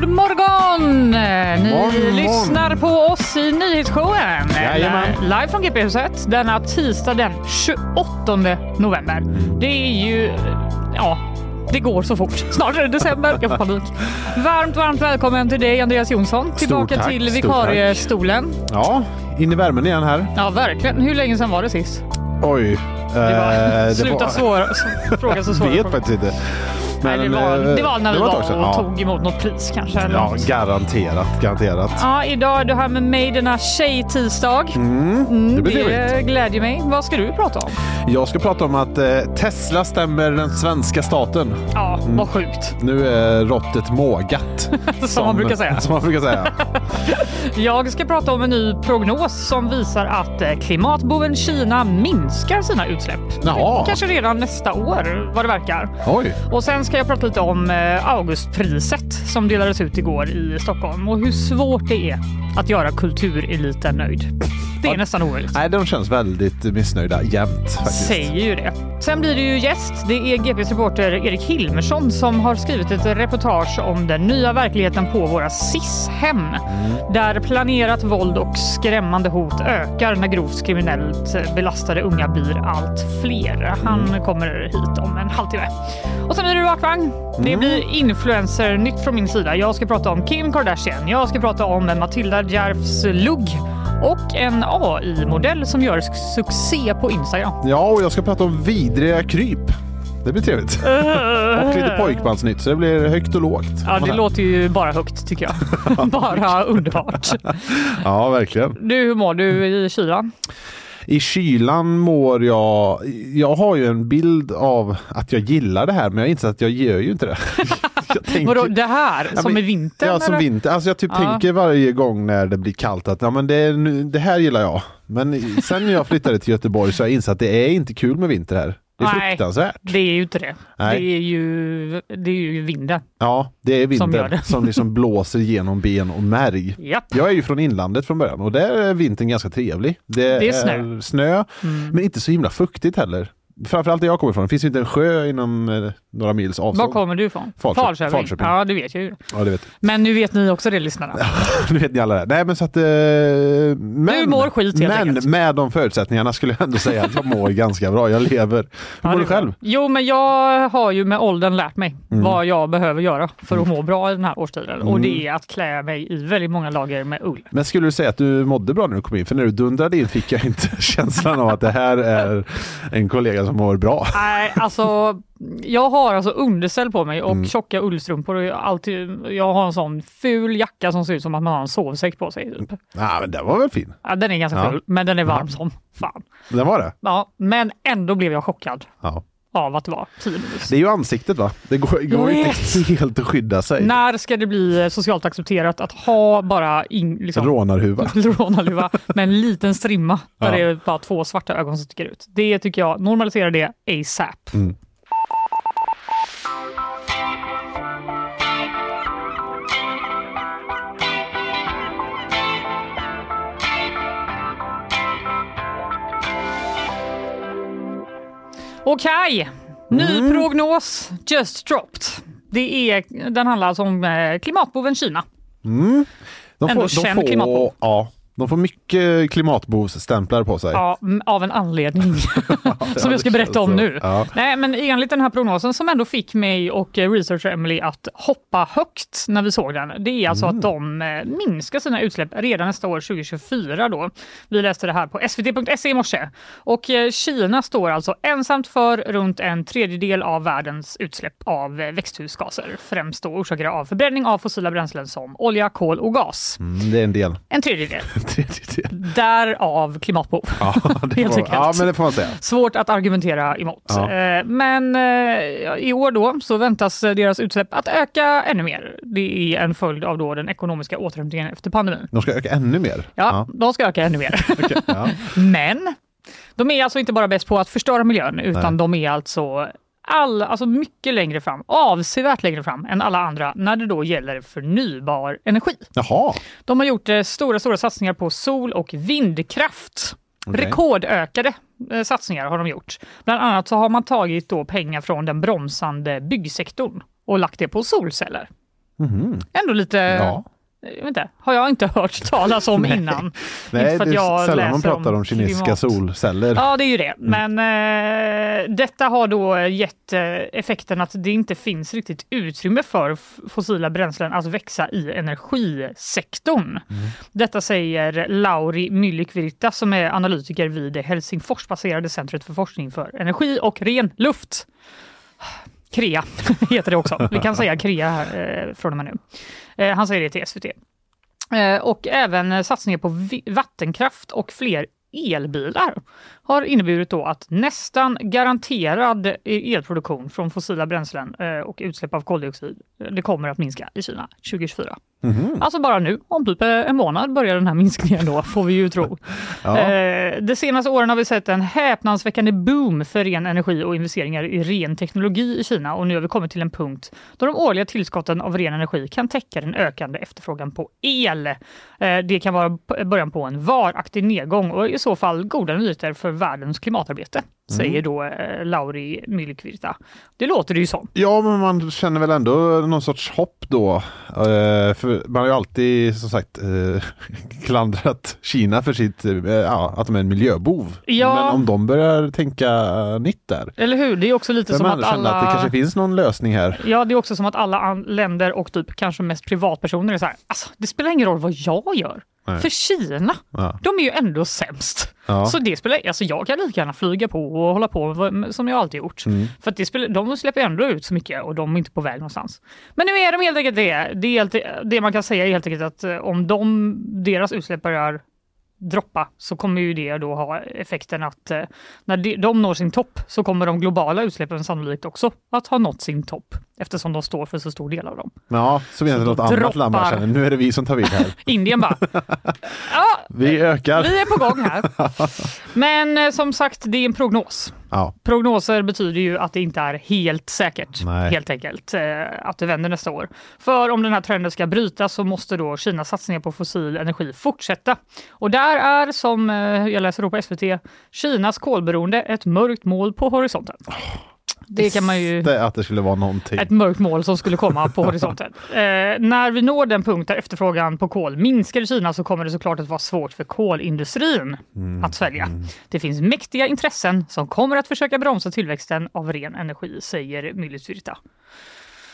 God morgon! Ni Morgon, lyssnar på oss i nyhetsshowen. Jajamän. Live från GP-huset denna tisdag den 28 november. Det är ju... Ja, det går så fort. Snart är det december. Jag får panik. Varmt, varmt välkommen till dig Andreas Jonsson. Tillbaka tack, till vikariestolen. Ja, in i värmen igen här. Ja, verkligen. Hur länge sedan var det sist? Oj. Det var, eh, sluta var- svåra, fråga så svåra Vet faktiskt inte. Nej, det, var, eh, det var när vi ett var tag och. Ja. tog emot något pris kanske. Eller Ja, något. garanterat. Garanterat. Ja, idag är du här med mig denna tjejtisdag. Mm, det blir det trevligt. glädjer mig. Vad ska du prata om? Jag ska prata om att eh, Tesla stämmer den svenska staten. Ja, Mm. vad sjukt. Nu är råttet mågat. Som man brukar säga. Som man brukar säga. Jag ska prata om en ny prognos som visar att eh, klimatboven Kina minskar sina utsläpp. Jaha. Kanske redan nästa år, vad det verkar. Oj. Och sen ska jag prata lite om eh, Augustpriset som delades ut igår i Stockholm och hur svårt det är att göra kultureliten nöjd. Det är Ja. nästan omöjligt. Nej, de känns väldigt missnöjda jämt faktiskt. Säger ju det. Sen blir det ju gäst. Det är GPs reporter Erik Hilmersson som har skrivit ett reportage om den nya verkligheten på våra SIS-hem. Där planerat våld och skrämmande hot ökar när grovt kriminellt belastade unga blir allt fler. Han kommer hit om en halvtimme. Och sen blir det rakvagn. Det blir influencer nytt från min sida. Jag ska prata om Kim Kardashian. Jag ska prata om Matilda Djerfs lugg och en AI-modell som gör succé på Instagram. Ja, och jag ska prata om vidriga kryp. Det blir trevligt. och lite pojkbandsnytt, så det blir högt och lågt. Ja, det låter ju bara högt tycker jag. bara underbart. Ja, verkligen. Du, hur mår du i kylan? I kylan mår jag... Jag har ju en bild av att jag gillar det här, men jag inser att jag gör ju inte det. Tänker- Vadå, det här? Ja, som men- i vintern? Ja, som eller? vinter. Alltså jag typ Ja. tänker varje gång när det blir kallt att ja, men det, det här gillar jag. Men sen när jag flyttade till Göteborg så har jag insett att det är inte kul med vinter här. Det är Nej. fruktansvärt. Det är ju inte det. Nej. Det är ju, det är ju vinden. Ja, det är Som gör vinter det. som, liksom blåser genom ben och märg. Japp. Jag är ju från inlandet från början och där är vintern ganska trevlig. Det, Det är snö. Mm. snö men inte så himla fuktigt heller. Framförallt där jag kommer ifrån, det finns ju inte en sjö inom eh, några mils avstånd. Var kommer du ifrån? Falköping. Falköping. Ja, det vet jag ju. Ja, det vet Men nu vet ni också det, lyssnarna. Nu vet ni alla det. Nej men så att... Eh, men, Du mår skit, helt Men enkelt. med de förutsättningarna skulle jag ändå säga att jag mår ganska bra. Jag lever. Hur Ja, mår du själv? Jo, men jag har ju med åldern lärt mig Mm. vad jag behöver göra för att må bra i den här årstiden. Och det är att klä mig i väldigt många lager med ull. Men skulle du säga att du mådde bra när du kom in? För när du dundrade in fick jag inte känslan av att det här är en kollega som mår bra. Nej, alltså jag har alltså underställ på mig och Mm. tjocka ullstrumpor. Och jag, alltid, jag har en sån ful jacka som ser ut som att man har en sovsäck på sig. Typ. Ja, men den var väl fin? Ja, den är ganska Ja. ful, men den är varm som fan. Den var det? Ja, men ändå blev jag chockad Ja. Av att vara 10 minus. Det är ju ansiktet va? Det går, går Jag inte helt att skydda sig. När ska det bli socialt accepterat att ha bara in, liksom, Rånarhuva. rånarluva med en liten strimma där Ja. det är bara två svarta ögon som sticker ut? Det tycker jag, normalisera det ASAP. Mm. Okej, ny Mm. prognos just dropped. Det är, den handlar alltså om eh, klimatboven Kina. De Ändå känd klimatbov. Ja, de får mycket klimatbovsstämplar på sig. Ja, av en anledning som jag ska berätta om nu. Ja. Nej, men enligt den här prognosen som ändå fick mig och eh, researcher Emily att hoppa högt när vi såg den. Det är alltså Mm. att de eh, minskar sina utsläpp redan nästa år 2024 då. Vi läste det här på svt.se i morse. Och eh, Kina står alltså ensamt för runt en tredjedel av världens utsläpp av växthusgaser. Främst då orsakade av förbränning av fossila bränslen som olja, kol och gas. Mm, det är en del. En tredjedel. Tredjedel. Därav klimatbov. Ja, det Helt enkelt. ja, men det får man säga. Svårt att argumentera emot. Ja. Eh, Men eh, i år då så väntas deras utsläpp att öka ännu mer. Det är en följd av då den ekonomiska återhämtningen efter pandemin. De ska öka ännu mer. Ja, de ska öka ännu mer. okej, ja. Men de är alltså inte bara bäst på att förstöra miljön utan Nej. de är alltså all, alltså mycket längre fram, avsevärt längre fram än alla andra när det då gäller förnybar energi. Jaha. De har gjort eh, stora, stora satsningar på sol och vindkraft. Okej. Rekordökade eh, satsningar har de gjort. Bland annat så har man tagit då pengar från den bromsande byggsektorn och lagt det på solceller. Ändå lite. Ja. Jag vet inte, har jag inte hört talas om innan. Nej, det är sällan man pratar om, kinesiska klimat. solceller. Ja, det är ju det. Men eh, detta har då gett eh, effekten att det inte finns riktigt utrymme för fossila bränslen att växa i energisektorn. Detta säger Lauri Myllyk-Virta som är analytiker vid det Helsingforsbaserade centret för forskning för energi och ren luft. KREA heter det också. Vi kan säga KREA här, eh, från och med nu. Eh, han säger det till SVT. Eh, och även satsningar på vattenkraft och fler elbilar har inneburit då att nästan garanterad elproduktion från fossila bränslen eh, och utsläpp av koldioxid, eh, det kommer att minska i Kina 2024. Alltså bara nu, om typ eh, en månad börjar den här minskningen då, får vi ju tro. Ja. De senaste åren har vi sett en häpnadsväckande boom för ren energi och investeringar i ren teknologi i Kina och nu har vi kommit till en punkt då de årliga tillskotten av ren energi kan täcka den ökande efterfrågan på el. Det kan vara början på en varaktig nedgång och i så fall goda nyheter för världens klimatarbete, säger då eh, Lauri Myllyk-Virta. Det låter det ju som. Ja, men man känner väl ändå någon sorts hopp då. Eh, för man har ju alltid som sagt eh, klandrat Kina för sitt, eh, att de är en miljöbov. Ja. Men om de börjar tänka nytt där. Eller hur? Det är också lite som att alla... att det kanske finns någon lösning här. Ja, det är också som att alla länder och typ kanske mest privatpersoner är så här, alltså, det spelar ingen roll vad jag gör. Nej. För Kina, Ja. de är ju ändå sämst. Ja. Så det spelar, alltså jag kan lika gärna flyga på och hålla på som jag alltid gjort. Mm. För att det spelar, de släpper ändå ut så mycket och de är inte på väg någonstans. Men nu är de helt enkelt det. Det, helt, det man kan säga är helt enkelt att eh, om de, deras utsläpp börjar droppa så kommer ju det då ha effekten att eh, när de, de når sin topp så kommer de globala utsläppen sannolikt också att ha nått sin topp eftersom de står för så stor del av dem. Ja, så Så något då annat land bara droppar- känner, nu är det vi som tar vid här. Indien bara, ja, Vi ökar. vi är på gång här. Men eh, som sagt, det är en prognos. Ja. Prognoser betyder ju att det inte är helt säkert, Nej. helt enkelt, eh, att det vänder nästa år. För om den här trenden ska brytas så måste då Kinas satsningar på fossil energi fortsätta. Och där är, som eh, jag läser då på SVT, Kinas kolberoende ett mörkt mål på horisonten. Det kan man ju... Att det skulle vara någonting. Ett mörkt mål som skulle komma på horisonten. Eh, när vi når den punkt där efterfrågan på kol minskar i Kina så kommer det såklart att vara svårt för kolindustrin att svälja. Det finns mäktiga intressen som kommer att försöka bromsa tillväxten av ren energi, säger Myllytvirta.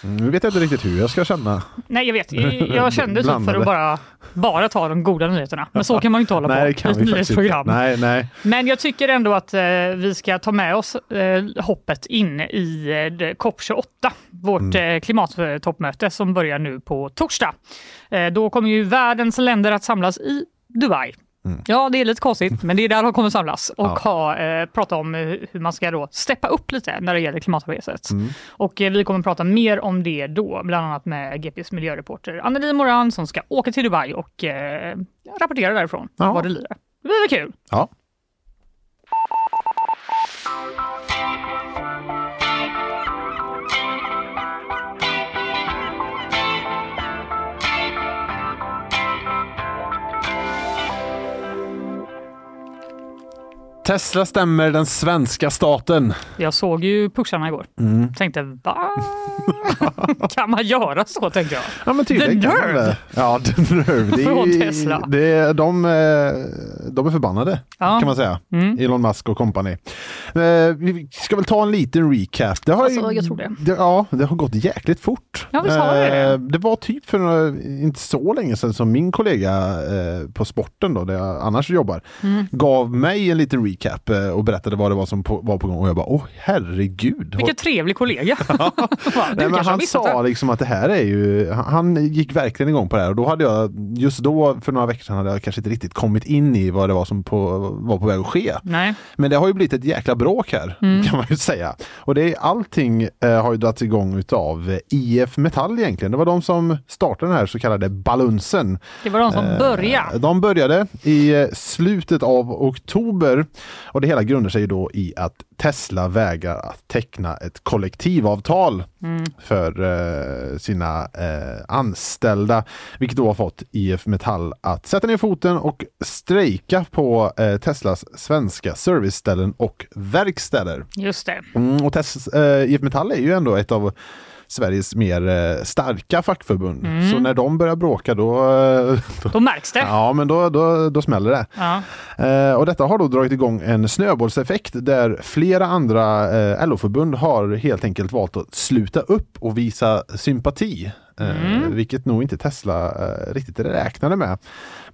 Nu vet jag inte riktigt hur jag ska känna. Nej, jag vet. Jag, kände typ för att bara, bara ta de goda nyheterna. Men så kan man ju inte hålla på Nej, det i kan ett nyhetsprogram. Nej, nej. Men jag tycker ändå att eh, vi ska ta med oss eh, hoppet in i eh, det- COP28, vårt eh, klimattoppmöte som börjar nu på torsdag. Eh, då kommer ju världens länder att samlas i Dubai. Ja, det är lite konstigt, men det är där de kommer samlas och Ja. ha, eh, prata om eh, hur man ska då steppa upp lite när det gäller klimatarbetet. Mm. Och eh, vi kommer prata mer om det då, bland annat med GPs miljöreporter Anneli Moran som ska åka till Dubai och eh, rapportera därifrån Ja. vad det lirar. Det blir kul? Ja. Tesla stämmer den svenska staten. Jag såg ju pusharna igår. Mm. Tänkte, va? kan man göra så? Tänkte jag. Ja, men tydligen The nerve! det. Ja, the nerve. Det är, Från Tesla. Det är, de, eh, de är förbannade Ja. kan man säga. Mm. Elon Musk och company. Eh, Vi ska väl ta en liten recap. Det har, ju- Alltså, jag tror det. Ja, det har gått jäkligt fort. Ja, visst har det det. Eh, Det var typ för några, inte så länge sedan som min kollega eh, på sporten då, där jag annars jobbar, Mm. gav mig en liten recap eh, och berättade vad det var som på, var på gång och jag bara, åh herregud. Vilken trevlig kollega. Du Nej, men han sa det. liksom att det här är ju, han- gick verkligen igång på det här och då hade jag, just då för några veckor sedan hade jag kanske inte riktigt kommit in i vad det var som på, var på väg att ske. Nej. Men det har ju blivit ett jäkla bråk här Mm. kan man ju säga. Och det är, allting eh, har ju dragits igång utav IF Metall egentligen. Det var de som startade den här så kallade balunsen. Det var de som Eh, började. De började i eh, slutet av oktober och det hela grundar sig ju då i att Tesla vägrar att teckna ett kollektivavtal Mm. för eh, sina eh, anställda, vilket då har fått IF Metall att sätta ner foten och strejka på eh, Teslas svenska serviceställen och verkstäder. Just det. Mm, och Tes, eh, IF Metall är ju ändå ett av Sveriges mer eh, starka fackförbund. Mm. Så när de börjar bråka då, eh, då Då märks det. Ja, men då, då, då smäller det. Ja. Eh, och detta har då dragit igång en snöbollseffekt där flera andra eh, LO-förbund har helt enkelt valt att sluta upp och visa sympati. Eh, Mm. Vilket nog inte Tesla eh, riktigt räknade med.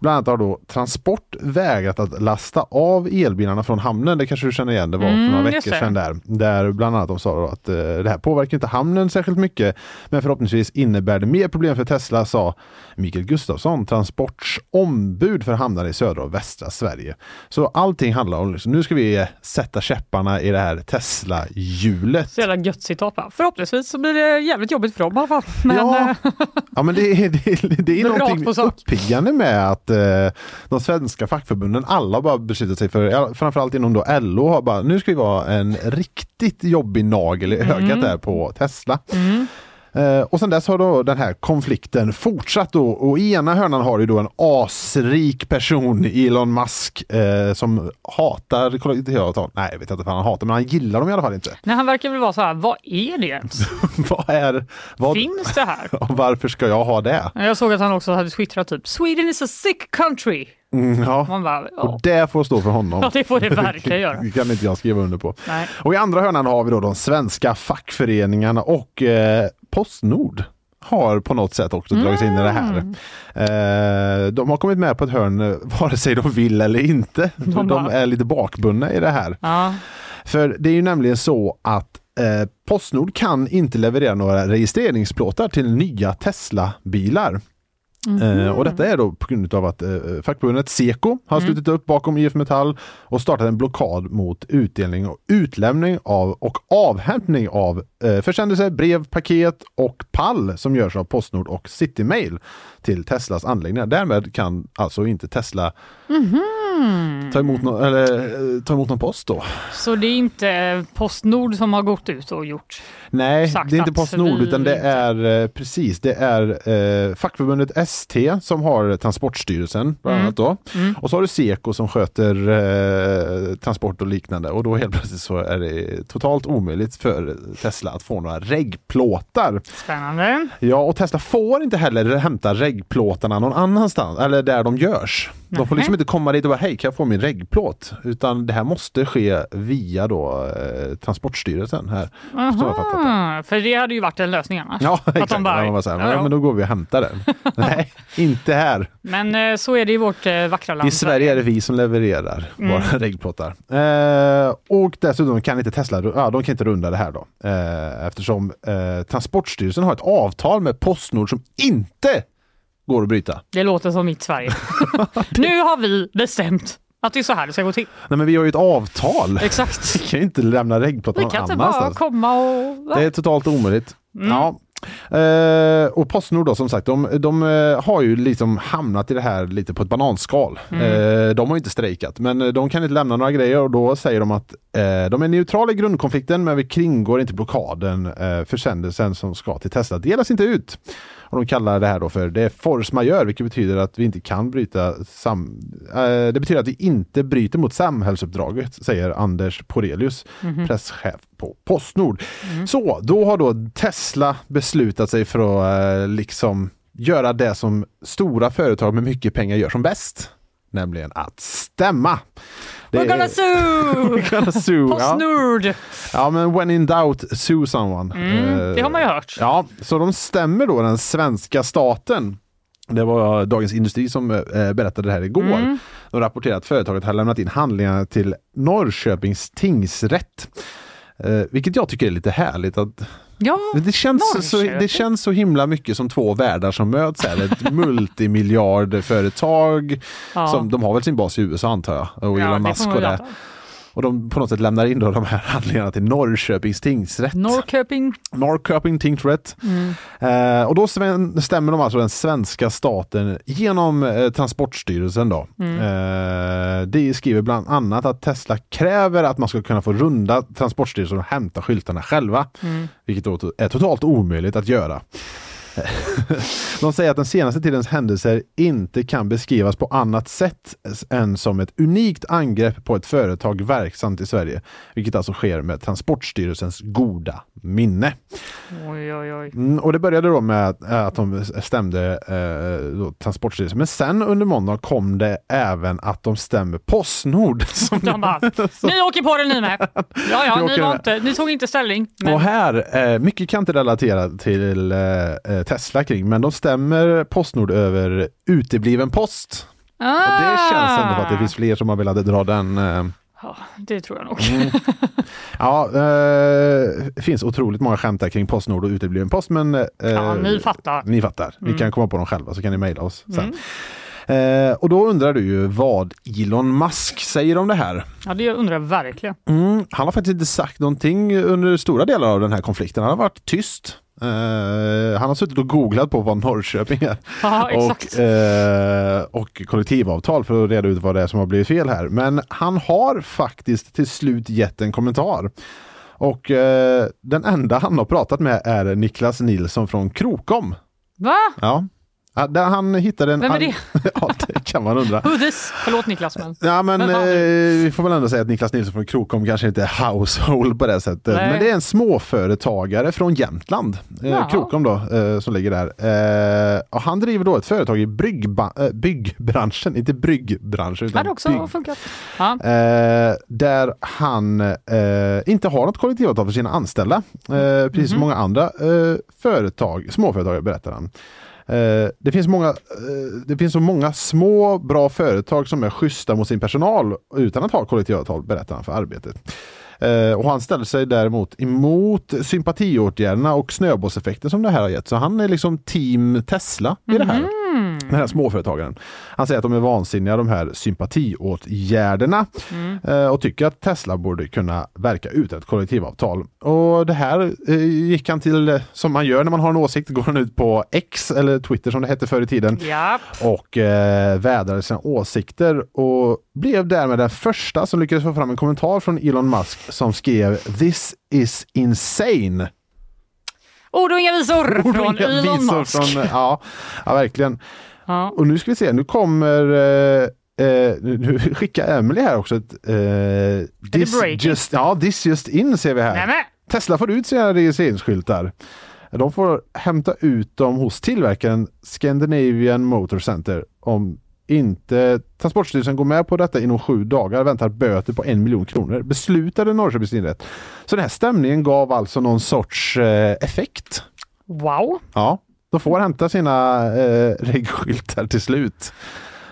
Bland annat har då Transport vägrat att lasta av elbilarna från hamnen. Det kanske du känner igen, det var för Mm, några veckor det. sedan där. Där bland annat de sa att eh, det här påverkar inte hamnen särskilt mycket. Men förhoppningsvis innebär det mer problem för Tesla, sa Mikael Gustafsson, Transports ombud för hamnar i södra och västra Sverige. Så allting handlar om, liksom, nu ska vi sätta käpparna i det här Tesla-hjulet. Så jävla gött citat va? Förhoppningsvis så blir det jävligt jobbigt för dem i alla fall. Men, Ja, eh, ja, men det, är- det, är- det är någonting uppiggande med att eh, de svenska fackförbunden, alla bara beslutat sig för, framförallt inom då LO, har bara, nu ska vi vara en riktigt jobbig nagel i ögat Mm. där på Tesla. Eh, och sen dess har då den här konflikten fortsatt då och i ena hörnan har du då en asrik person, Elon Musk, eh, som hatar kollektivavtal. Nej, jag vet inte vad han hatar, men han gillar dem i alla fall inte. nej, han verkar väl vara så här, vad är det ens? vad är, vad, Finns det här? varför ska jag ha det? Jag såg att han också hade twittrat typ Sweden is a sick country. Mm, ja. Man bara, ja, Och det får stå för honom. Ja, det får det verkligen göra. Det kan inte jag skriva under på. nej. Och i andra hörnan har vi då de svenska fackföreningarna och eh, Postnord har på något sätt också dragits in i det här. Mm. Eh, de har kommit med på ett hörn eh, vare sig de vill eller inte. De De, är lite bakbundna i det här. Ja. För det är ju nämligen så att eh, Postnord kan inte leverera några registreringsplåtar till nya Tesla-bilar. Eh, och detta är då på grund av att eh, fackförbundet Seko har slutit upp bakom IF Metall och startat en blockad mot utdelning och utlämning av och avhämtning av eh, försändelser, brev, paket och pall som görs av Postnord och Citymail till Teslas anläggningar. Därmed kan alltså inte Tesla ta, emot nå- eller, eh, ta emot någon post då. Så det är inte Postnord som har gått ut och gjort? Nej, det är inte Postnord utan det är eh, precis, det är eh, fackförbundet ST som har Transportstyrelsen bland Mm. annat då. Och så har du Seko som sköter eh, transport och liknande och då helt plötsligt så är det totalt omöjligt för Tesla att få några reggplåtar. Spännande. Ja, och Tesla får inte heller hämta reggplåtarna någon annanstans eller där de görs. De får liksom inte komma dit och bara hej, kan jag få min reggplåt? Utan det här måste ske via då eh, Transportstyrelsen här. Aha, för det hade ju varit en lösning annars. Ja, Att de exakt. bara- Ja, så här, Ja, ja. Men då går vi och hämtar den. Nej, inte här. Men eh, så är det i vårt eh, vackra land. I Sverige är det vi som levererar våra reggplåtar. Eh, och dessutom kan inte Tesla ja, de kan inte runda det här då. Eh, eftersom eh, Transportstyrelsen har ett avtal med Postnord som inte går att bryta. Det låter som mitt Sverige. nu har vi bestämt att det är så här det ska gå till. Nej men vi har ju ett avtal. Exakt. Vi kan ju inte lämna regnplåtar Vi någon kan inte bara annanstans. komma och... Det är totalt omöjligt. Mm. Ja. Eh, och Postnord då som sagt, de, de eh, har ju liksom hamnat i det här lite på ett bananskal. Mm. Eh, de har ju inte strejkat men eh, de kan inte lämna några grejer och då säger de att eh, de är neutrala i grundkonflikten men vi kringgår inte blockaden. Eh, försändelsen som ska till Tesla delas inte ut. Och de kallar det här då för det är force majeure vilket betyder att vi inte kan bryta sam... Eh, det betyder att vi inte bryter mot samhällsuppdraget säger Anders Porelius, presschef på Postnord. Så då har då Tesla beslutat sig för att eh, liksom göra det som stora företag med mycket pengar gör som bäst. Nämligen att stämma. Det We're gonna sue! We're gonna sue. Ja. Postnord! ja men when in doubt, sue someone. Mm, det har man ju hört. Ja, så de stämmer då den svenska staten. Det var Dagens Industri som eh, berättade det här igår. Mm. De rapporterade att företaget har lämnat in handlingarna till Norrköpings tingsrätt. Eh, vilket jag tycker är lite härligt. Att Ja, det, känns så, det känns så himla mycket som två världar som möts här. Ett multimiljardföretag. Ja. Som, de har väl sin bas i USA antar jag. Och Elon Musk och det. Och de på något sätt lämnar in då de här handlingarna till Norrköpings tingsrätt. Norrköping. Norrköping tingsrätt. Eh, och då stämmer de alltså den svenska staten genom eh, Transportstyrelsen. Då. Eh, det skriver bland annat att Tesla kräver att man ska kunna få runda Transportstyrelsen och hämta skyltarna själva. Vilket då är totalt omöjligt att göra. De säger att den senaste tidens händelser inte kan beskrivas på annat sätt än som ett unikt angrepp på ett företag verksamt i Sverige, vilket alltså sker med Transportstyrelsens goda minne. Oj, oj, oj. Mm, och det började då med att, att de stämde eh, Transportstyrelsen, men sen under måndag kom det även att de stämmer Postnord. Som De bara, ni åker på det ni med. Ja, ja, ni, inte, ni tog inte ställning. Men Och här, eh, mycket kan inte relatera till eh, eh, Tesla kring, men de stämmer Postnord över utebliven post. Och det känns ändå att det finns fler som har velat dra den. Eh, Ja, det tror jag nog. Mm. ja, eh, det finns otroligt många skämt där kring Postnord och utebliven post, men eh, Ja, ni fattar. Ni fattar. Ni kan komma på dem själva så kan ni mejla oss sen. Eh, och då undrar du ju vad Elon Musk säger om det här. Ja, det undrar jag verkligen. Mm, han har faktiskt inte sagt någonting under stora delar av den här konflikten. Han har varit tyst. Eh, han har suttit och googlat på vad Norrköping är. Exakt. och, eh, och kollektivavtal för att reda ut vad det är som har blivit fel här. Men han har faktiskt till slut gett en kommentar. Och eh, den enda han har pratat med är Niklas Nilsson från Krokom. Va? Ja. Ja, Där han hittade en... Vem är det? ja, det kan man undra. Förlåt Niklas, men... Ja men Men eh, vi får väl ändå säga att Niklas Nilsson från Krokom kanske inte är household på det sättet. Nej. Men det är en småföretagare från Jämtland, eh. Krokom då, eh, som ligger där. Eh, och han driver då ett företag i eh, byggbranschen, inte bryggbranschen. Det Utan hade också bygg. funkat. Ja. Eh, där han inte har något kollektivavtal för sina anställda. Precis som många andra företag, småföretagare berättar han. Eh, det, finns många, eh, det finns så många små bra företag som är schyssta mot sin personal utan att ha kollektivavtal, berättar han för arbetet. Eh, och han ställer sig däremot emot sympatiåtgärderna och snöbollseffekten som det här har gett. Så han är liksom team Tesla i det här. Mhm. Den här småföretagaren. Han säger att de är vansinniga de här sympatiåtgärderna eh, och tycker att Tesla borde kunna verka utan ett kollektivavtal. Och det här eh, gick han till, eh, som man gör när man har en åsikt, går han ut på X eller Twitter som det hette förr i tiden ja. och eh, vädrade sina åsikter och blev därmed den första som lyckades få fram en kommentar från Elon Musk som skrev “This is insane”. Ord och inga visor från Elon Musk. Från, ja, ja, verkligen. Ja. Och nu ska vi se, nu kommer eh, eh, nu skickar Emily här också ett eh, this, just, ja, this just in ser vi här. Nämen. Tesla får ut sina registreringsskyltar. De får hämta ut dem hos tillverkaren Scandinavian Motor Center. Om inte Transportstyrelsen går med på detta inom sju dagar väntar böter på en miljon kronor. Beslutade Norrköpings tingsrätt. Så den här stämningen gav alltså någon sorts eh, effekt. Wow, Ja, de får hämta sina eh, regskyltar till slut.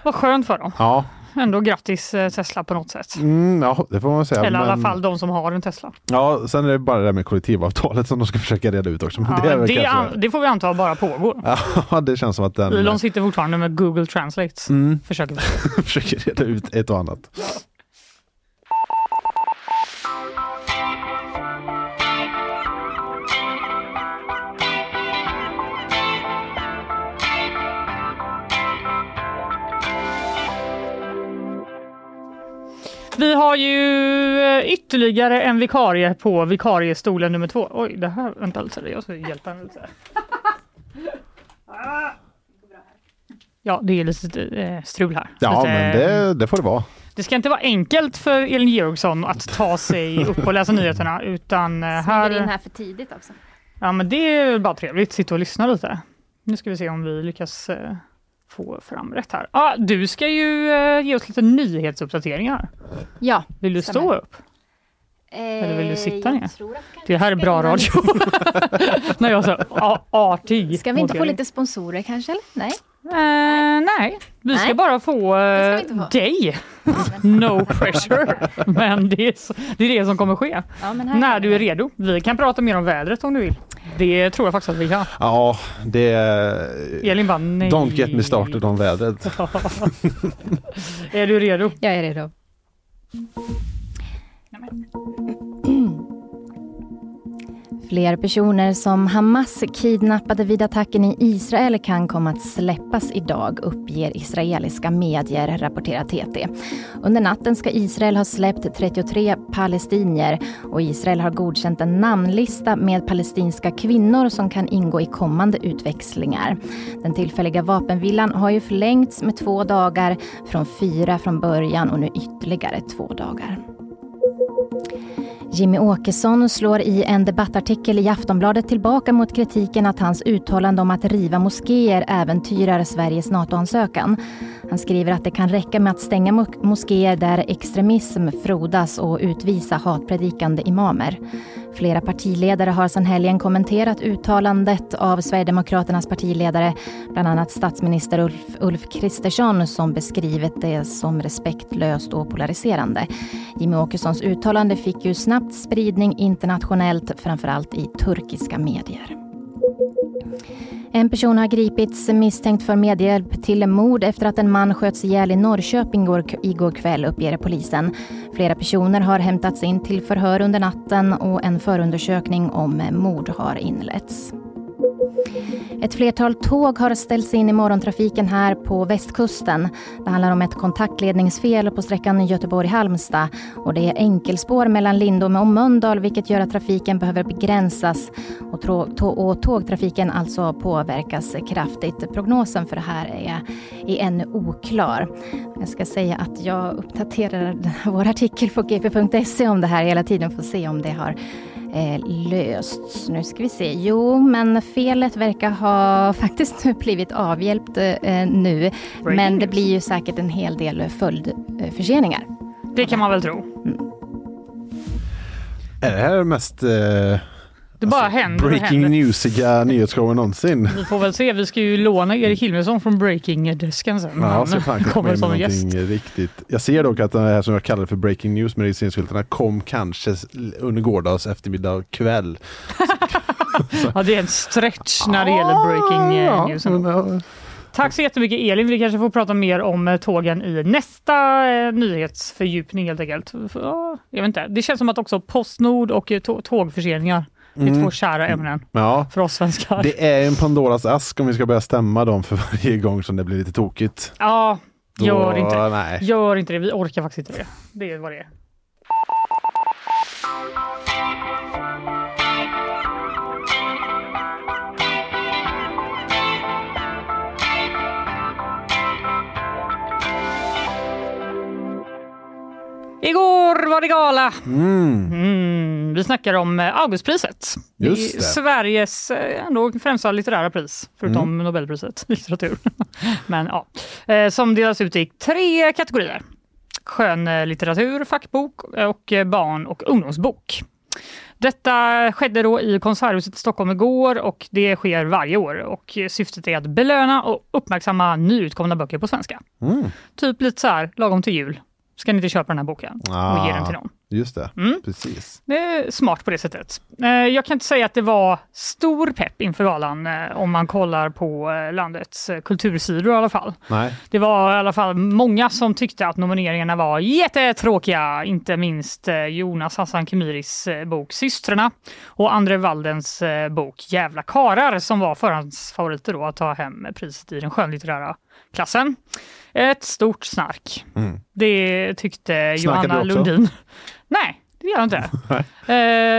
vad skönt för dem. Ja, ändå grattis eh, Tesla på något sätt. Mm, ja, det får man säga. Eller i alla men- fall de som har en Tesla. Ja, sen är det bara det där med kollektivavtalet som de ska försöka reda ut också. Men Ja, det, är väl det, kanske... an- det får vi anta bara pågår. Ja, det känns som att den Elon sitter fortfarande med Google Translate. Mm. Försöker. försöker reda ut ett och annat. Vi har ju eh, ytterligare en vikarie på vikariestolen nummer två. Oj, det här, vänta lite, jag ska hjälpa henne lite. Ja, det är lite eh, strul här. Ja, lite, men det, det får det vara. det ska inte vara enkelt för Elin Georgsson att ta sig upp och läsa nyheterna utan eh, Smyger in här, här för tidigt också. ja, men det är bara trevligt, sitta och lyssna lite. Nu ska vi se om vi lyckas eh, få fram rätt här. Ah, du ska ju eh, ge oss lite nyhetsuppdateringar. Ja. Vill du stå Stämmer. upp? Eller vill du sitta Eh, ner? att kanske Det här är bra radio. När jag sa a- artig. Ska vi inte få lite sponsorer kanske? Eller? Nej? Eh, nej, vi ska Nej. bara få, eh, Det ska vi inte få. dig. No pressure. Men det är, så, det är det som kommer ske. Ja, men här När du är redo. Vi kan prata mer om vädret om du vill. Det tror jag faktiskt att vi kan. Ja, det... Elin bara nej. Don't get me started om vädret. är du redo? Jag är redo. Fler personer som Hamas kidnappade vid attacken i Israel kan komma att släppas idag, uppger israeliska medier, rapporterar TT. Under natten ska Israel ha släppt 33 palestinier och Israel har godkänt en namnlista med palestinska kvinnor som kan ingå i kommande utväxlingar. Den tillfälliga vapenvilan har ju förlängts med två dagar, från fyra från början och nu ytterligare två dagar. Jimmy Åkesson slår i en debattartikel i Aftonbladet tillbaka mot kritiken att hans uttalande om att riva moskéer äventyrar Sveriges NATO-ansökan. Han skriver att det kan räcka med att stänga mos- moskéer där extremism frodas och utvisa hatpredikande imamer. Flera partiledare har sedan helgen kommenterat uttalandet av Sverigedemokraternas partiledare, bland annat statsminister Ulf, Ulf Kristersson som beskrivit det som respektlöst och polariserande. Jimmy Åkessons uttalande fick ju snabbt spridning internationellt, framförallt i turkiska medier. En person har gripits misstänkt för medhjälp till mord efter att en man sköts ihjäl i Norrköping igår, igår kväll, uppger polisen. Flera personer har hämtats in till förhör under natten och en förundersökning om mord har inletts. Ett flertal tåg har ställts in i morgontrafiken här på västkusten. Det handlar om ett kontaktledningsfel på sträckan Göteborg-Halmstad och det är enkelspår mellan Lindome och Mölndal vilket gör att trafiken behöver begränsas och, och tågtrafiken alltså påverkas kraftigt. Prognosen för det här är, är ännu oklar. Jag ska säga att jag uppdaterar vår artikel på gp.se om det här hela tiden för att se om det har eh, lösts. Nu ska vi se. Jo, men felet verkar ha faktiskt nu blivit avhjälpt eh, nu. men det news. blir ju säkert en hel del följdförseningar. Det kan man väl tro. Är det här mest eh, Det bara händer och breaking händer. newsiga nyhetsshowen någonsin? Vi får väl se. Vi ska ju låna Erik Hilmesson från Breaking-desken sen. Ja, Han så fan kommer som gäst. riktigt. Jag ser dock att det här som jag kallar för breaking news med registreringsskyltarna kom kanske under gårdagens eftermiddag och kväll. Ja, det är en stretch när det gäller breaking eh, Ja, news. ja. Tack så jättemycket Elin. Vi kanske får prata mer om eh, tågen i nästa eh, nyhetsfördjupning helt enkelt. För, jag vet inte. Det känns som att också Postnord och eh, tå- tågförseningar är två kära ämnen Ja, för oss svenskar. det är en Pandoras ask om vi ska börja stämma dem för varje gång som det blir lite tokigt. Ja, gör Då- inte det. Nej. Gör inte det. Vi orkar faktiskt inte det. Det är vad det är. Igår var det gala. Mm. Mm, vi snackar om eh, Augustpriset. Just det. Sveriges eh, ändå främsta litterära pris, förutom Mm. Nobelpriset i litteratur. Men ja, eh, som delas ut i tre kategorier. Skönlitteratur, fackbok och barn och ungdomsbok. Detta skedde då i Konserthuset i Stockholm igår och det sker varje år och syftet är att belöna och uppmärksamma nyutkomna böcker på svenska. Mm. Typ lite så här, lagom till jul. Ska ni inte köpa den här boken och ge den till någon? Just det, Mm. precis. Det är smart på det sättet. Eh, Jag kan inte säga att det var stor pepp inför galan eh, om man kollar på eh, landets kultursidor i alla fall. Nej. Det var i alla fall många som tyckte att nomineringarna var jättetråkiga. Inte minst Jonas Hassan Khemiris bok Systrarna och Andre Waldens bok Jävla karar som var förhandsfavoriter då att ta hem priset i den skönlitterära klassen. Ett stort snark. Mm. Det tyckte Snackade Johanna? Lundin. Nej, det gör jag inte. Eh,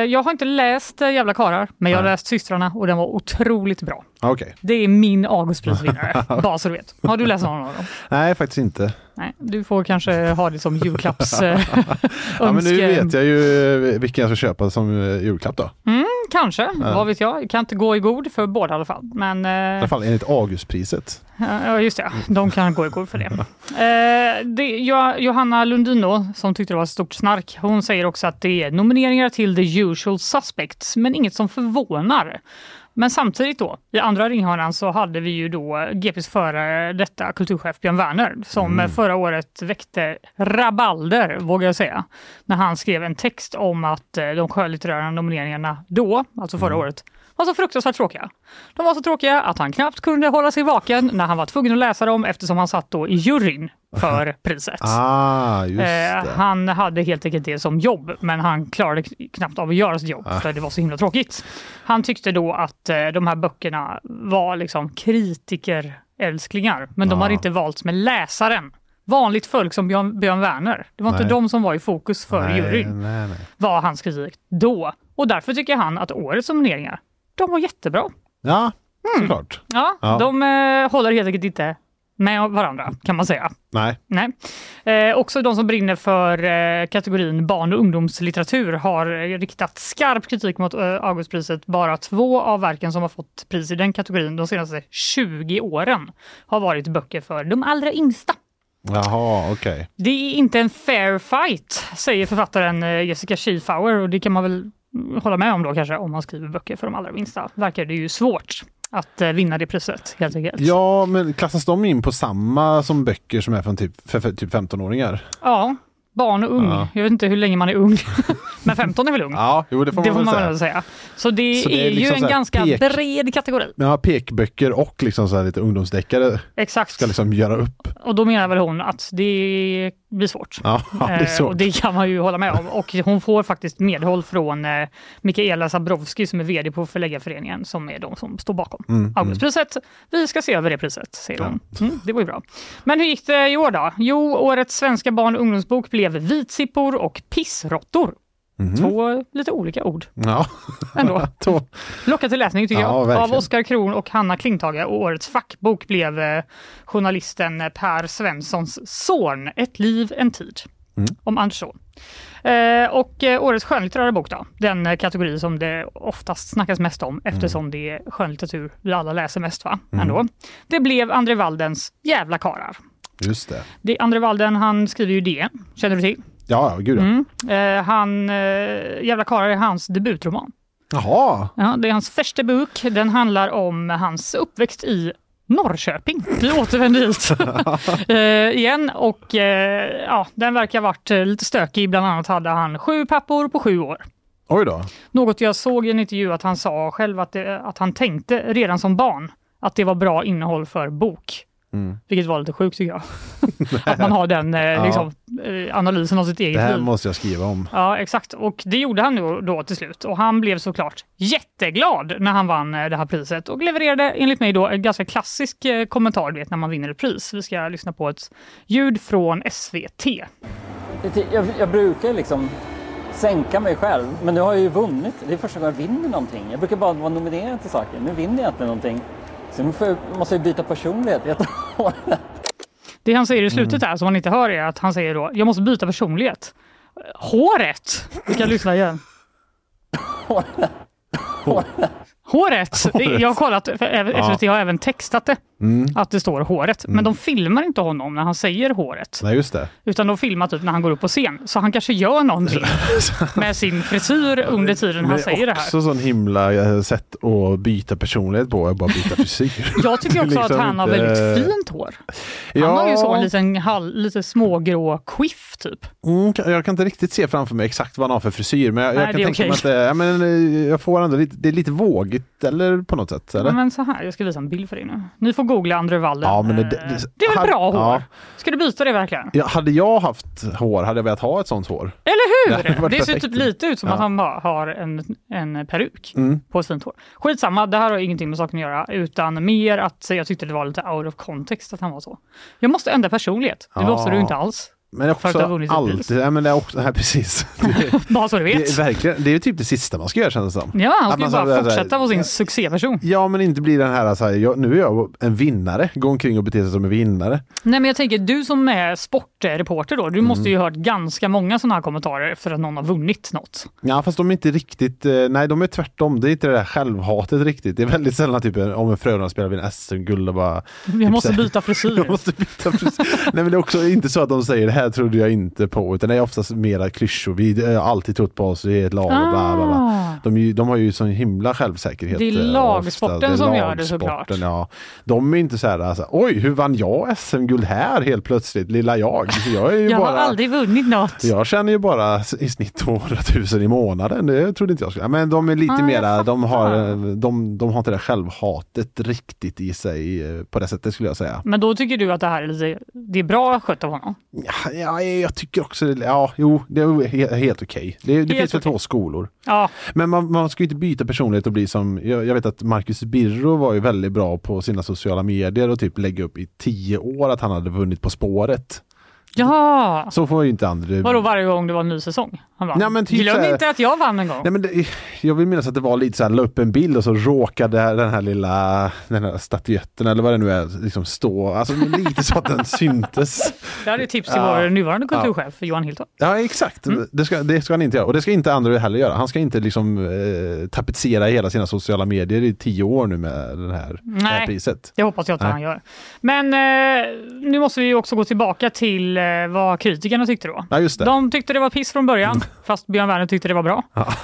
jag har inte läst eh, Jävla karar, men jag har läst Systrarna och den var otroligt bra. Okej. Det är min Augustprisvinnare, bara så du vet. Har du läst någon av dem? Nej, faktiskt inte. Nej, du får kanske ha det som julklapps... eh, Ja, men nu vet jag ju eh, vilken jag ska köpa som eh, julklapp då. Mm, kanske, vad vet jag. Kan inte gå i god för båda i alla fall. Men, I alla eh, fall enligt Augustpriset. ja, just det, de kan gå i god för det. Eh, det Jo- Johanna Lundino, som tyckte det var ett stort snark, hon säger också att det är nomineringar till the usual suspects, men inget som förvånar. Men samtidigt då, i andra ringhörnan så hade vi ju då GPs före detta kulturchef Björn Werner som förra året väckte rabalder, vågar jag säga, när han skrev en text om att eh, de skönlitterära nomineringarna då, alltså förra året, var så fruktansvärt tråkiga. De var så tråkiga att han knappt kunde hålla sig vaken när han var tvungen att läsa dem eftersom han satt då i juryn för priset. Ah, just Eh, han hade helt enkelt det som jobb, men han klarade knappt av att göra sitt jobb Ah. för det var så himla tråkigt. Han tyckte då att eh, de här böckerna var liksom kritikerälsklingar, men de Ah. hade inte valts med läsaren. Vanligt folk som Björn, Björn Werner. Det var inte Nej. de som var i fokus för nej, juryn, nej, nej. var hans kritik då. Och därför tycker han att årets nomineringar, de var jättebra. Ja, Mm. såklart. Ja, Ja. de eh, håller helt enkelt inte med varandra, kan man säga. Nej. Nej. Eh, också de som brinner för eh, kategorin barn och ungdomslitteratur har riktat skarp kritik mot eh, Augustpriset. Bara två av verken som har fått pris i den kategorin de senaste 20 åren har varit böcker för de allra yngsta. Jaha, okej. Det är inte en fair fight, säger författaren eh, Jessica Schiefauer och det kan man väl hålla med om då kanske om man skriver böcker för de allra minsta. Verkar det ju svårt att eh, vinna det priset helt enkelt. Ja, men klassas de in på samma som böcker som är från typ, för, för, typ 15-åringar? Ja, barn och ung. Ja. Jag vet inte hur länge man är ung. Men 15 är väl ung? Ja, jo det får det man får väl man väl säga. Så det, Så det är är, liksom ju en ganska pek- bred kategori. Ja, pekböcker och liksom så lite ungdomsdeckare Exakt. ska liksom göra upp. Och då menar väl hon att det blir svårt. Ja, det är Eh, så. och det kan man ju hålla med om. Och hon får faktiskt medhåll från eh, Mikaela Zabrowski som är vd på Förläggarföreningen som är de som står bakom Mm, Augustpriset. Vi ska se över det priset, säger hon. Mm, det var ju bra. Men hur gick det i år då? Jo, årets svenska barn och ungdomsbok blev Vitsippor och Mhm. Två lite olika ord Ja, ändå. då. Locka till läsning tycker Ja, jag. Av verkligen. Oskar Kron och Hanna Klintage. Och årets fackbok blev eh, journalisten Per Svenssons Son, Ett liv, en tid. Mm. Om Anders son. Eh, och eh, årets skönlitterära bok då, den eh, kategori som det oftast snackas mest om eftersom det är skönlitteratur vi alla läser mest va? Ändå. Det blev André Waldens Jävla karar. Just det. Det, André Walden han skriver ju det, känner du till? Ja, gud ja. Mm. Eh, han, eh, Jävla karar är hans debutroman. Jaha, Ja, det är hans första bok. Den handlar om hans uppväxt i Norrköping. Vi återvänder hit eh, igen och eh, ja, den verkar ha varit eh, lite stökig. Bland annat hade han sju pappor på sju år. oj då. Något jag såg i en intervju att han sa själv att, det, att han tänkte redan som barn att det var bra innehåll för bok. Mm. Vilket var lite sjukt tycker jag. att man har den eh, liksom, eh, analysen av sitt Det eget här liv. måste jag skriva om. Ja, exakt. Och det gjorde han då, då till slut. Och han blev såklart jätteglad när han vann eh, det här priset och levererade enligt mig då en ganska klassisk eh, kommentar du vet, när man vinner ett pris. Vi ska lyssna på ett ljud från SVT. Jag, jag brukar liksom sänka mig själv, men nu har jag ju vunnit. Det är första gången jag vinner någonting. Jag brukar bara vara nominerad till saker. Nu vinner jag inte någonting. Så nu får jag, måste jag byta personlighet. Det han säger i slutet där som man inte hör är att han säger då jag måste byta personlighet. Håret! Vi kan lyssna igen. Håret! Jag har kollat, för SVT har även textat det, Mm. att det står håret. Men de filmar inte honom när han säger håret. Nej, just det. Utan de filmar typ när han går upp på scen. Så han kanske gör någonting med sin frisyr under tiden han säger det här. också sån himla eh, sätt att byta personlighet på, att bara byta frisyr. Jag tycker också Liksom att han har väldigt fint hår. Han Ja. har ju så en liten hal- lite smågrå quiff typ. Mm, jag kan inte riktigt se framför mig exakt vad han har för frisyr, men jag, Nej, jag kan tänka mig att det, ja, men, eh, jag får ändå lite, det är lite vågigt, eller på något sätt. Eller? Ja, men så här, jag ska visa en bild för dig nu. Ni får googla Andre Walden. Ja, men det- Eh, det- det är väl hade- bra hår? ja. Ska du byta det verkligen? Ja, hade jag haft hår hade jag velat ha ett sånt hår. Eller Det hur? varit Det ser typ lite ut som Ja. att han bara har en, en peruk Mm. på ett fint hår. Skitsamma, det här har ingenting med saken att göra, utan mer att jag tyckte det var lite out of context att han var så. Jag måste ändra personlighet. Det Ja. måste du inte alls. Men För också alltid, ja, men det är också, nej, precis. Det, Bara så du det, vet. är verkligen, det är ju typ det sista man ska göra känns det som. Ja, han Att ska man bara så här- fortsätta vara sin succéperson. Ja, men inte bli den här, så här jag, nu är jag en vinnare, gå omkring och bete sig som en vinnare. Nej, men jag tänker, du som är sportreporter då, du måste Mm. ju ha hört ganska många sådana här kommentarer efter att någon har vunnit något. Ja, fast de är inte riktigt, eh, nej de är tvärtom, det är inte det där självhatet riktigt. Det är väldigt sällan typ om en Frölunda spelar vid en SM-guld och bara Jag måste så här- byta frisyr. Jag måste byta frisyr. Nej men det är också inte så att de säger det här trodde jag inte på utan det är oftast mera klyschor. Vi har alltid trott på oss, vi är ett lag och bla bla bla. Ah. De, de har ju sån himla självsäkerhet. Det är eh, lagsporten. Det är som gör det lagsporten, såklart. Ja. De är inte så här, alltså, oj hur vann jag SM-guld här helt plötsligt, lilla jag. Jag, är Jag bara, har aldrig vunnit något. jag känner ju bara i snitt 200 000 i månaden. Det trodde inte jag skulle. Men de är lite Ah, mera, de har, eh, de, de har inte det självhatet riktigt i sig eh, på det sättet skulle jag säga. Men då tycker du att det här är, lite, det är bra skött av honom? Ja, ja, jag tycker också det. Ja, jo, det är he- helt okej. Det, det Helt finns väl okej. två skolor. Ja, Men man, man ska ju inte byta personlighet och bli som, jag, jag vet att Marcus Birro var ju väldigt bra på sina sociala medier och typ lägga upp i tio år att han hade vunnit På spåret. Ja. Så får ju inte andra... Vadå varje gång det var en ny säsong? Han Ja, men typ glöm inte att jag vann en gång. Nej, men det, jag vill minnas att det var lite så här, la upp en bild och så råkade den här lilla den här statyetten eller vad det nu är liksom stå, alltså lite så att den syntes. Det är tips till Ja. vår nuvarande kulturchef Johan Hilton. Ja exakt, Mm. det, ska, det ska han inte göra och det ska inte andra heller göra. Han ska inte liksom eh, tapetsera hela sina sociala medier i tio år nu med den här, det här Nej. priset. Det hoppas jag att Nej. han gör. Men eh, nu måste vi också gå tillbaka till eh, vad kritikerna tyckte då. Ja just det. De tyckte det var piss från början, fast Björn Werner tyckte det var bra.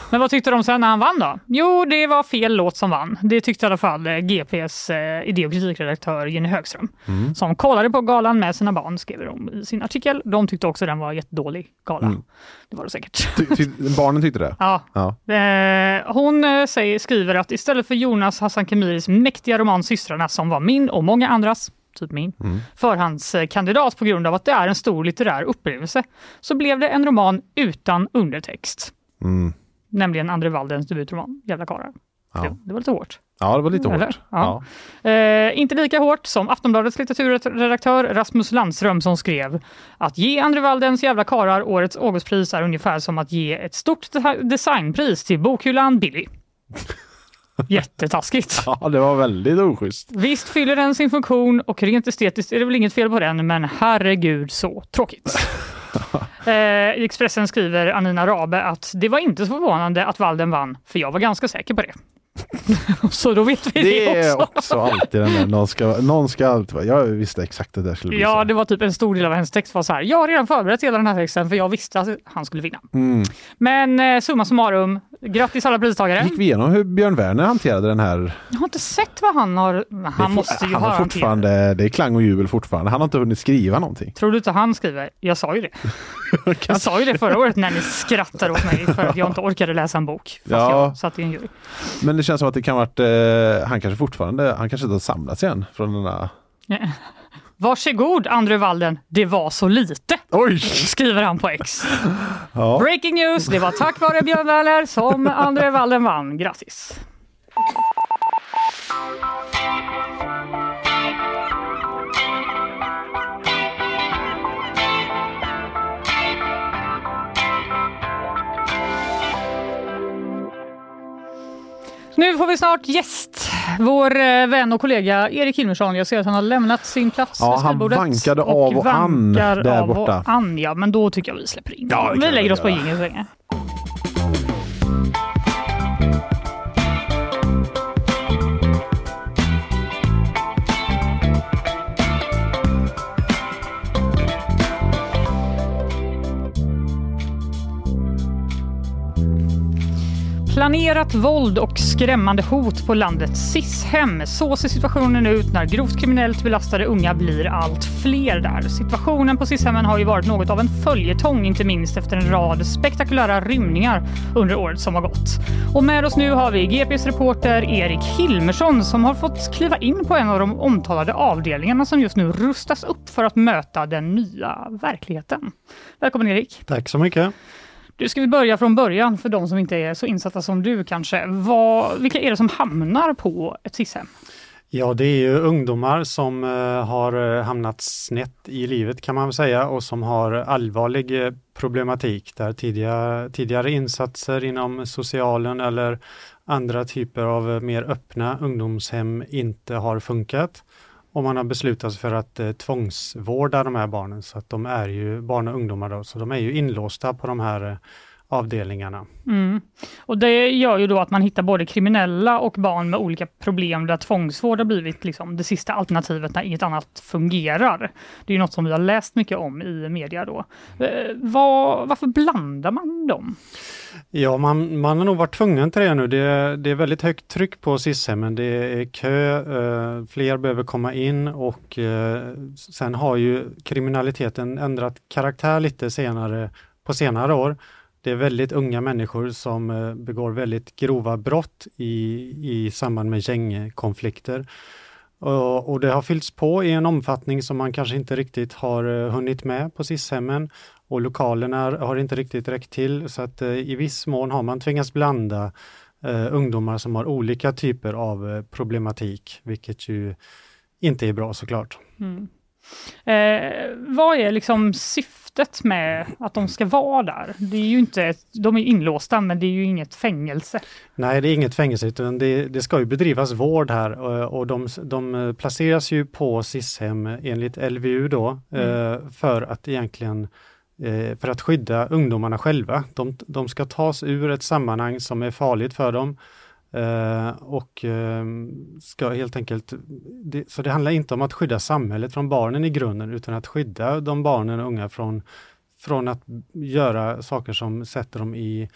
Men vad tyckte de sen när han vann då? Jo, det var fel låt som vann. Det tyckte i alla fall eh, GPs eh, idé och kritikredaktör Jenny Högström. Mm. Som kollade på galan med sina barn, skriver de i sin artikel. De tyckte också den var jättedålig gala. Mm. Det var det säkert. Ty, ty, barnen tyckte det? Ja. Ja. Eh, hon eh, säger, skriver att istället för Jonas Hassan Khemiris mäktiga roman Systrarna som var min och många andras, typ min, Mm. förhandskandidat på grund av att det är en stor litterär upplevelse, så blev det en roman utan undertext. Mm. Nämligen Andre Waldens debutroman Jävla karlar. Ja. Det, det var lite hårt. ja, det var lite Eller? hårt. Ja. Ja. Eh, inte lika hårt som Aftonbladets litteraturredaktör Rasmus Landström som skrev att ge Andre Waldens jävla karar årets Augustpris är ungefär som att ge ett stort de- designpris till bokhyllan Billy. Jättetaskigt. ja, det var väldigt oschysst. Visst fyller den sin funktion och rent estetiskt är det väl inget fel på den, men herregud så tråkigt. eh, I Expressen skriver Anina Rabe att det var inte så förvånande att Walden vann, för jag var ganska säker på det. så då vet vi det, Det också. också alltid den där, någon ska, någon ska alltid vara, jag visste exakt att det skulle bli Ja, så. det var typ en stor del av hennes text var så här. Jag har redan förberett hela den här texten för jag visste att han skulle vinna. Mm. Men eh, summa summarum, grattis alla pristagare. Gick vi igenom hur Björn Werner hanterade den här? Jag har inte sett vad han har... Han Det måste ju han ha hanterat. fortfarande, det är klang och jubel fortfarande. Han har inte hunnit skriva någonting. Tror du inte han skriver? Jag sa ju det. Jag sa ju det förra året när ni skrattade åt mig för att jag inte orkade läsa en bok. Fast Ja. jag satt i en jury. Men det känns som att det kan varit, eh, han kanske fortfarande, han kanske inte har samlats igen från den där... Varsågod Andre Walden, det var så lite. Oj! Skriver han på X. Ja. Breaking news, det var tack vare Björn Werner som Andre Walden vann. Grattis! Nu får vi snart gäst. Vår eh, vän och kollega Erik Hilmersson. Jag ser att han har lämnat sin plats Ja, vid han skrivbordet. vankade av och an där av och borta. an, ja, men då tycker jag vi släpper in Ja, Vi lägger oss på jingeln så länge. Planerat våld och skrämmande hot på landets SIS-hem. Så ser situationen ut när grovt kriminellt belastade unga blir allt fler där. Situationen på SIS-hemmen har ju varit något av en följetong, inte minst efter en rad spektakulära rymningar under året som har gått. Och med oss nu har vi GPs reporter Erik Hilmersson som har fått kliva in på en av de omtalade avdelningarna som just nu rustas upp för att möta den nya verkligheten. Välkommen Erik! Tack så mycket! Du, ska vi börja från början för de som inte är så insatta som du kanske. Vad, vilka är det som hamnar på ett SIS-hem? Ja, det är ju ungdomar som eh, har eh, hamnat snett i livet kan man säga och som har allvarlig eh, problematik där tidiga, tidigare insatser inom socialen eller andra typer av mer öppna ungdomshem inte har funkat. Och man har beslutat sig för att eh, tvångsvårda de här barnen. Så att de är ju barn och ungdomar då, så de är ju inlåsta på de här eh, avdelningarna. Mm. Och det gör ju då att man hittar både kriminella och barn med olika problem där tvångsvård har blivit liksom det sista alternativet när inget annat fungerar. Det är något som vi har läst mycket om i media då. Eh, var, varför blandar man dem? Ja, man, man har nog varit tvungen till det nu. Det, det är väldigt högt tryck på SIS-hemmen. Det är kö, eh, fler behöver komma in och eh, sen har ju kriminaliteten ändrat karaktär lite senare på senare år. Det är väldigt unga människor som eh, begår väldigt grova brott i, i samband med gängkonflikter. Och, och det har fyllts på i en omfattning som man kanske inte riktigt har eh, hunnit med på SIS-hemmen och lokalerna har inte riktigt räckt till så att eh, i viss mån har man tvingats blanda eh, ungdomar som har olika typer av problematik, vilket ju inte är bra såklart. Mm. Eh, vad är liksom syftet med att de ska vara där? Det är ju inte, de är inlåsta men det är ju inget fängelse. Nej, det är inget fängelse utan det, det ska ju bedrivas vård här och, och de, de placeras ju på SIS-hem enligt LVU då mm. eh, för att egentligen Eh, för att skydda ungdomarna själva. De, de, ska tas ur ett sammanhang som är farligt för dem eh, och eh, ska helt enkelt, det, så det handlar inte om att skydda samhället från barnen i grunden utan att skydda de barnen och unga från, från att göra saker som sätter dem i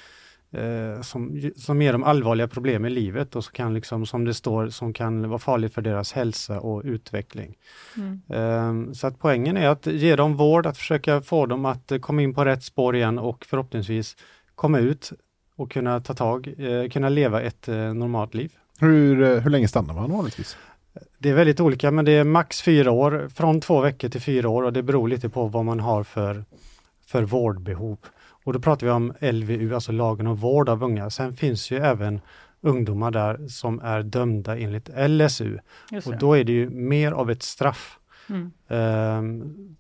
eh, som, som ger dem allvarliga problem i livet och som kan, liksom, som det står, som kan vara farligt för deras hälsa och utveckling. Mm. Eh, så att poängen är att ge dem vård, att försöka få dem att komma in på rätt spår igen och förhoppningsvis komma ut och kunna ta tag, eh, kunna leva ett eh, normalt liv. Hur, eh, hur länge stannar man vanligtvis? Det är väldigt olika, men det är max fyra år, från två veckor till fyra år och det beror lite på vad man har för, för vårdbehov. Och då pratar vi om LVU, alltså lagen om vård av unga. Sen finns ju även ungdomar där som är dömda enligt LSU. Och då är det ju mer av ett straff. Mm.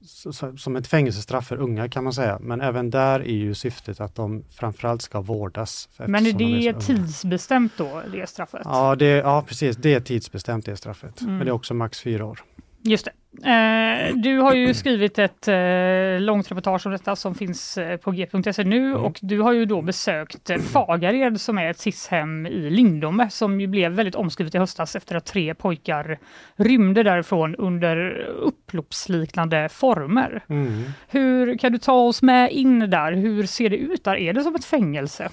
Så, som ett fängelsestraff för unga kan man säga. Men även där är ju syftet att de framförallt ska vårdas. Men är det är tidsbestämt då, det straffet? Ja, det, ja precis. Det är tidsbestämt det straffet. Mm. Men det är också max fyra år. Just det. Eh, du har ju skrivit ett eh, långt reportage om detta som finns eh, på g.se nu mm. och du har ju då besökt eh, Fagared som är ett SIS-hem i Lindome som ju blev väldigt omskrivet i höstas efter att tre pojkar rymde därifrån under upploppsliknande former. Mm. Hur Kan du ta oss med in där? Hur ser det ut där? Är det som ett fängelse?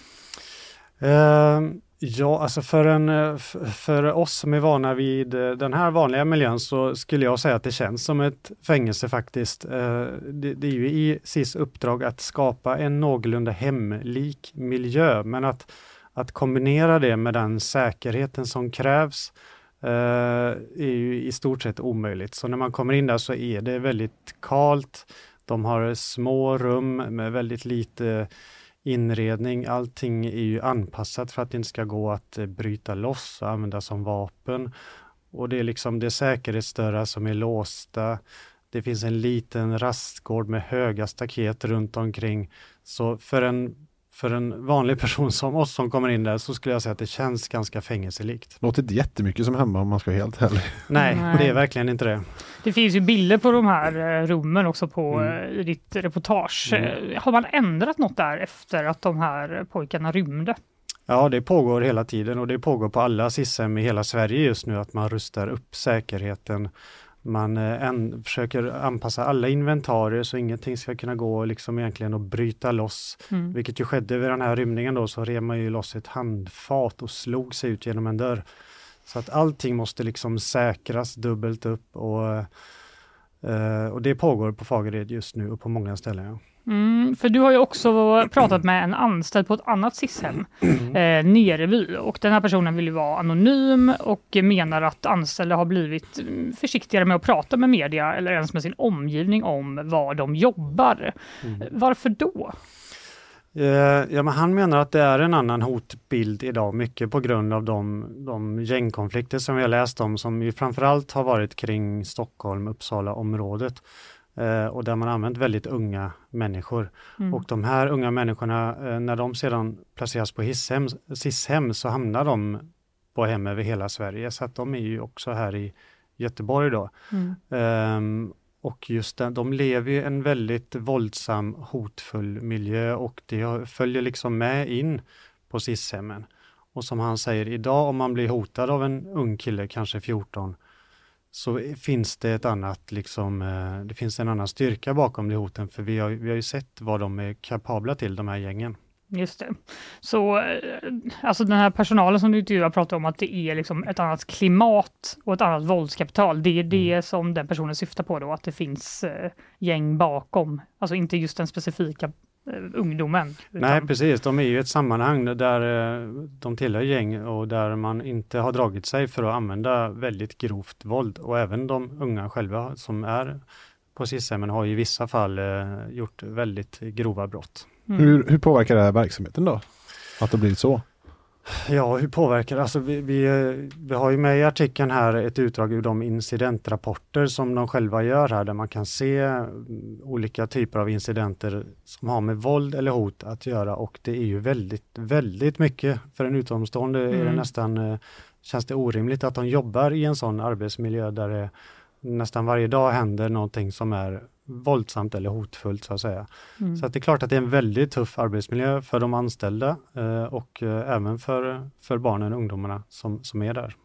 Uh, Ja, alltså för, en, eh, för oss som är vana vid eh, den här vanliga miljön så skulle jag säga att det känns som ett fängelse faktiskt. Eh, det, det är ju i SIS uppdrag att skapa en någorlunda hemlik miljö, men att, att kombinera det med den säkerheten som krävs är ju i stort sett omöjligt. Så när man kommer in där så är det väldigt kalt. De har små rum med väldigt lite inredning, allting är ju anpassat för att det inte ska gå att eh, bryta loss och använda som vapen. Och det är liksom det säkerhetsdörrar som är låsta. Det finns en liten rastgård med höga staket runt omkring. Så för en för en vanlig person som oss som kommer in där så skulle jag säga att det känns ganska fängelselikt. Låter inte jättemycket som hemma om man ska vara helt ärlig. Nej, Nej, det är verkligen inte det. Det finns ju bilder på de här eh, rummen också på mm. Eh, ditt reportage. Mm. Eh, har man ändrat något där efter att de här pojkarna rymde? Ja, det pågår hela tiden och det pågår på alla SIS-hem i hela Sverige just nu att man rustar upp säkerheten man en, försöker anpassa alla inventarier så ingenting ska kunna gå liksom egentligen att bryta loss. Mm. Vilket ju skedde vid den här rymningen då, så rev man ju loss ett handfat och slog sig ut genom en dörr. Så att allting måste liksom säkras dubbelt upp och, eh, och det pågår på Fagered just nu och på många ställen. Ja. Mm, för du har ju också pratat med en anställd på ett annat SIS-hem, eh, Nereby, och den här personen vill ju vara anonym och menar att anställda har blivit mm, försiktigare med att prata med media eller ens med sin omgivning om var de jobbar. Varför då? Eh, Ja, men han menar att det är en annan hotbild idag, mycket på grund av de, de gängkonflikter som vi har läst om, som ju framförallt har varit kring Stockholm, Uppsala området eh, och där man använt väldigt unga människor. Mm. Och de här unga människorna, eh, när de sedan placeras på SIS-hem så hamnar de på hem över hela Sverige, så att de är ju också här i Göteborg då. Mm. Ehm, och just den, de lever i en väldigt våldsam, hotfull miljö och det följer liksom med in på SIS-hemmen. Och som han säger, idag om man blir hotad av en ung kille, kanske 14, så finns det ett annat, liksom, eh, det finns en annan styrka bakom de hoten, för vi har, vi har ju sett vad de är kapabla till, de här gängen. Just det. Så eh, alltså den här personalen som du intervjuar pratar om att det är liksom ett annat klimat och ett annat våldskapital. Det är det som den personen syftar på då, att det finns eh, gäng bakom. Alltså inte just den specifika eh, ungdomen. Nej, precis. De är ju ett sammanhang där de tillhör gäng och där man inte har dragit sig för att använda väldigt grovt våld. Och även de unga själva som är på SIS-hemmen har i vissa fall gjort väldigt grova brott. Mm. Hur, hur påverkar det här verksamheten då? Att det blir så? Ja, hur påverkar det? Alltså vi, vi, vi har ju med i artikeln här ett utdrag ur de incidentrapporter som de själva gör här, där man kan se mm, olika typer av incidenter som har med våld eller hot att göra och det är ju väldigt, väldigt mycket. För en utomstående är det Mm. nästan, eh, känns det orimligt att de jobbar i en sån arbetsmiljö där det nästan varje dag händer någonting som är våldsamt eller hotfullt så att säga. Mm. Så att det är klart att det är en väldigt tuff arbetsmiljö för de anställda eh, och eh, även för, för barnen och ungdomarna som, som är där.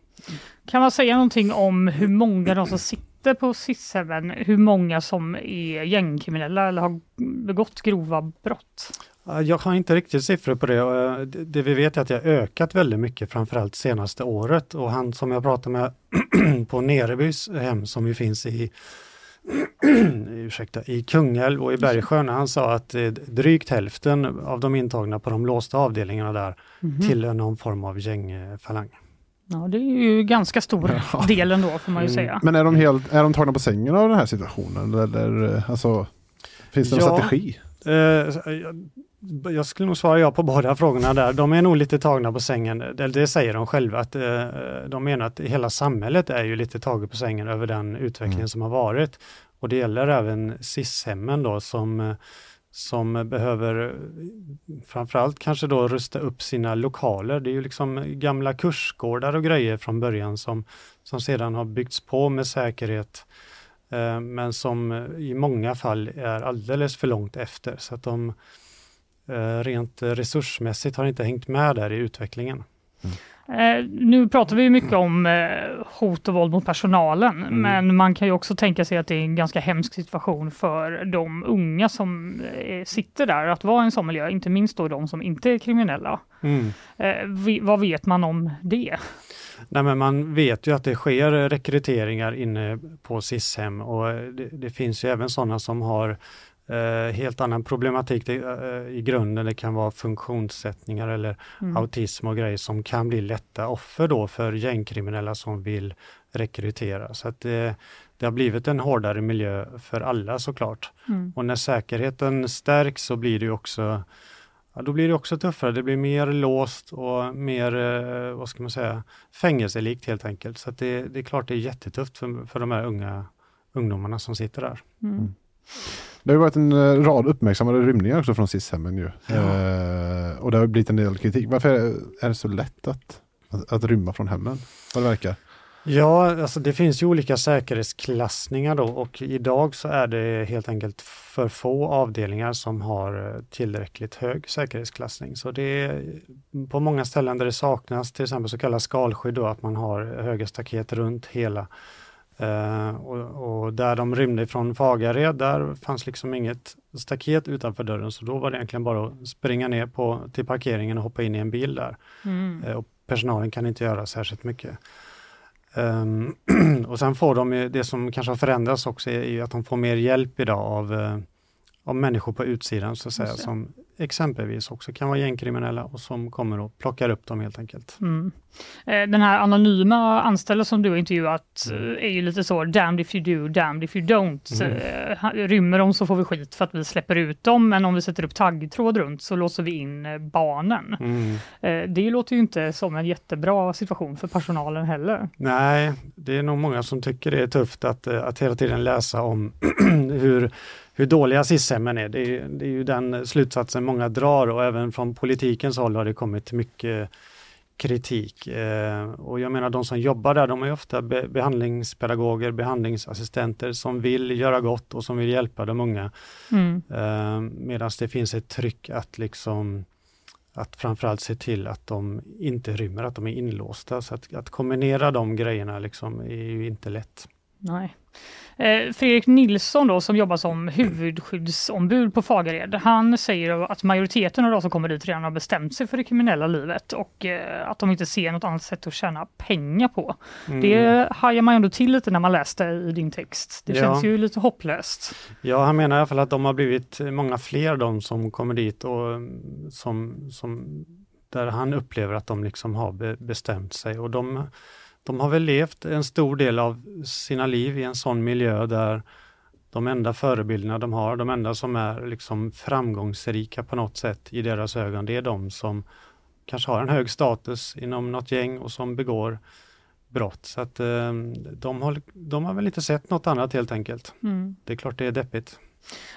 Kan man säga någonting om hur många de som sitter på SIS-hemmen, hur många som är gängkriminella eller har begått grova brott? Jag har inte riktigt siffror på det. Eh, Det det vi vet är att det har ökat väldigt mycket, framförallt senaste året. Och han som jag pratade med på Nerebys hem som ju finns i ursäkta, i Kungälv och i Bergsjön, han sa att eh, drygt hälften av de intagna på de låsta avdelningarna där Mhm. tillhör någon form av gängfalang. Ja, det är ju ganska stor Ja. del ändå får man ju Mm. säga. Men är de, helt, är de tagna på sängen av den här situationen? Eller, eh, alltså, finns det någon Ja. strategi? Eh, jag, skulle nog svara ja på båda frågorna där. De är nog lite tagna på sängen, det säger de själva, att eh, de menar att hela samhället är ju lite taget på sängen över den utvecklingen Mm. som har varit. Och det gäller även SIS-hemmen då som, som behöver eh, framförallt kanske då rusta upp sina lokaler. Det är ju liksom gamla kursgårdar och grejer från början som, som sedan har byggts på med säkerhet eh, men som i många fall är alldeles för långt efter. Så att de rent resursmässigt har inte hängt med där i utvecklingen. Eh, nu pratar vi mycket om eh, hot och våld mot personalen, Mm. men man kan ju också tänka sig att det är en ganska hemsk situation för de unga som eh, sitter där, att vara i en sån miljö, inte minst då de som inte är kriminella. Eh, vi, vad vet man om det? Nej, men man vet ju att det sker rekryteringar inne på SIS-hem och eh, det, det finns ju även sådana som har eh, helt annan problematik det, eh, i grunden. Det kan vara funktionssättningar eller Mm. autism och grejer som kan bli lätta offer då för gängkriminella som vill rekrytera. Så att det, det har blivit en hårdare miljö för alla såklart. Mm. Och när säkerheten stärks så blir det också Ja, då blir det också tuffare. Det blir mer låst och mer, eh, vad ska man säga, fängelselikt helt enkelt. Så att det, det är klart det är jättetufft för, för de här unga ungdomarna som sitter där. Mm. Det har ju varit en eh, rad uppmärksammade rymningar också från SIS-hemmen ju. Ja. Eh, och det har blivit en del kritik. Varför är, är det så lätt att, att, att rymma från hemmen? Vad det verkar. Ja, alltså det finns ju olika säkerhetsklassningar då och idag så är det helt enkelt för få avdelningar som har eh, tillräckligt hög säkerhetsklassning. Så det är på många ställen där det saknas till exempel så kallat skalskydd då, att man har höga staket runt hela Eh, och, och, där de rymde från Fagared, där fanns liksom inget staket utanför dörren, så då var det egentligen bara att springa ner på, till parkeringen och hoppa in i en bil där. Mm. Eh, och personalen kan inte göra särskilt mycket. Um, och sen får de, det som kanske har förändrats också, är, är att de får mer hjälp idag av, uh, av människor på utsidan, så att säga, som exempelvis också kan vara gängkriminella och som kommer och plockar upp dem helt enkelt. Mm. Eh, den här anonyma anställda som du har intervjuat mm. Eh, är ju lite så damned if you do, damned if you don't. Mm. Rymmer de så får vi skit för att vi släpper ut dem, men om vi sätter upp taggtråd runt så låser vi in barnen. Mm. Det låter ju inte som en jättebra situation för personalen heller. Nej, det är nog många som tycker det är tufft att, att hela tiden läsa om hur hur dåliga SIS-hemmen är. Det är, det är ju den slutsatsen många drar och även från politikens håll har det kommit mycket kritik. Eh, och jag menar de som jobbar där, de är ofta be behandlingspedagoger, behandlingsassistenter som vill göra gott och som vill hjälpa de unga. Mm. Eh, Medan det finns ett tryck att liksom att framförallt se till att de inte rymmer, att de är inlåsta. Så att, att kombinera de grejerna liksom är ju inte lätt. Nej. Eh, Fredrik Nilsson då, som jobbar som huvudskyddsombud på Fagared, han säger att majoriteten av de som kommer dit redan har bestämt sig för det kriminella livet och eh, att de inte ser något annat sätt att tjäna pengar på. Mm. Det hajar man ändå till lite när man läste i din text. Det ja. känns ju lite hopplöst. Ja, han menar i alla fall att de har blivit många fler de som kommer dit och som, som där han upplever att de liksom har bestämt sig och de de har väl levt en stor del av sina liv i en sån miljö där de enda förebilderna de har, de enda som är liksom framgångsrika på något sätt i deras ögon, det är de som kanske har en hög status inom något gäng och som begår brott. Så att eh, de, har, de har väl inte sett något annat helt enkelt. Mm. Det är klart det är deppigt.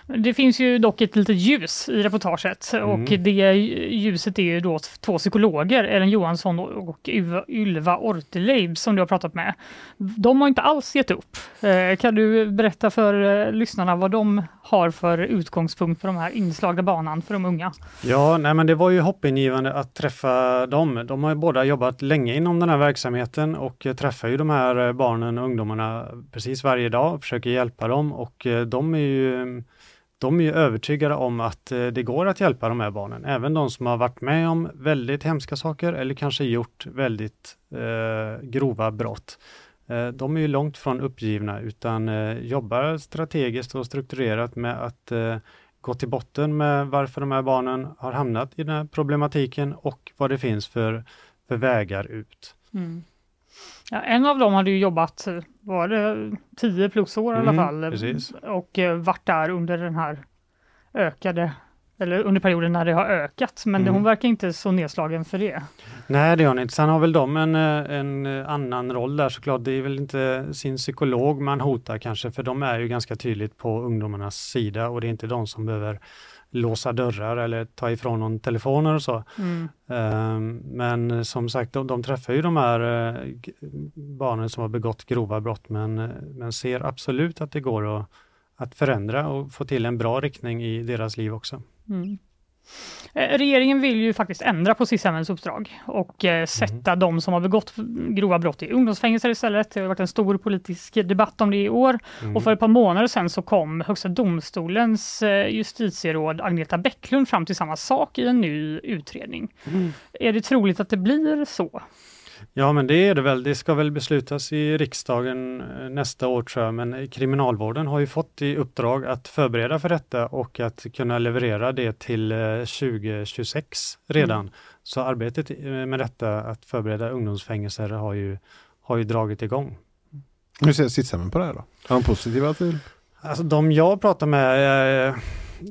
Det finns ju dock ett litet ljus i reportaget mm. och det ljuset är ju då två psykologer, Ellen Johansson och Ylva Orteleib som du har pratat med. De har inte alls gett upp. Eh, kan du berätta för eh, lyssnarna vad de har för utgångspunkt för de här inslagna banan för de unga? Ja, nej men det var ju hoppingivande att träffa dem. De har ju båda jobbat länge inom den här verksamheten och träffar ju de här eh, barnen och ungdomarna precis varje dag och försöker hjälpa dem och eh, de är ju de är övertygade om att eh, det går att hjälpa de här barnen, även de som har varit med om väldigt hemska saker eller kanske gjort väldigt eh, grova brott. Eh, de är ju långt från uppgivna utan eh, jobbar strategiskt och strukturerat med att eh, gå till botten med varför de här barnen har hamnat i den här problematiken och vad det finns för, för vägar ut. Mm. Ja, en av dem hade ju jobbat, var det 10 plus år i alla mm, fall, precis. och varit där under den här ökade eller under perioden när det har ökat, men mm. hon verkar inte så nedslagen för det. Nej, det har hon inte. Sen har väl de en, eh, en annan roll där såklart. Det är väl inte sin psykolog man hotar kanske, för de är ju ganska tydligt på ungdomarnas sida och det är inte de som behöver låsa dörrar eller ta ifrån någon telefoner och så. Mm. Um, men som sagt, de, de, träffar ju de här uh, barnen som har begått grova brott men, men ser absolut att det går att, att förändra och få till en bra riktning i deras liv också. Mm. Eh, regeringen vill ju faktiskt ändra på sis uppdrag och eh, sätta mm. de som har begått grova brott i ungdomsfängelser istället. Det har varit en stor politisk debatt om det i år mm. och för ett par månader sedan så kom Högsta domstolens eh, justitieråd Agneta Bäcklund fram till samma sak i en ny utredning. Mm. Är det troligt att det blir så? Ja, men det är det väl. Det ska väl beslutas i riksdagen eh, nästa år tror jag, men Kriminalvården har ju fått i uppdrag att förbereda för detta och att kunna leverera det till 2026 eh, redan. Mm. Så arbetet eh, med detta, att förbereda ungdomsfängelser, har ju, har ju dragit igång. Hur ser Sitshemmen på det här då? Är de positiva till? Alltså de jag pratar med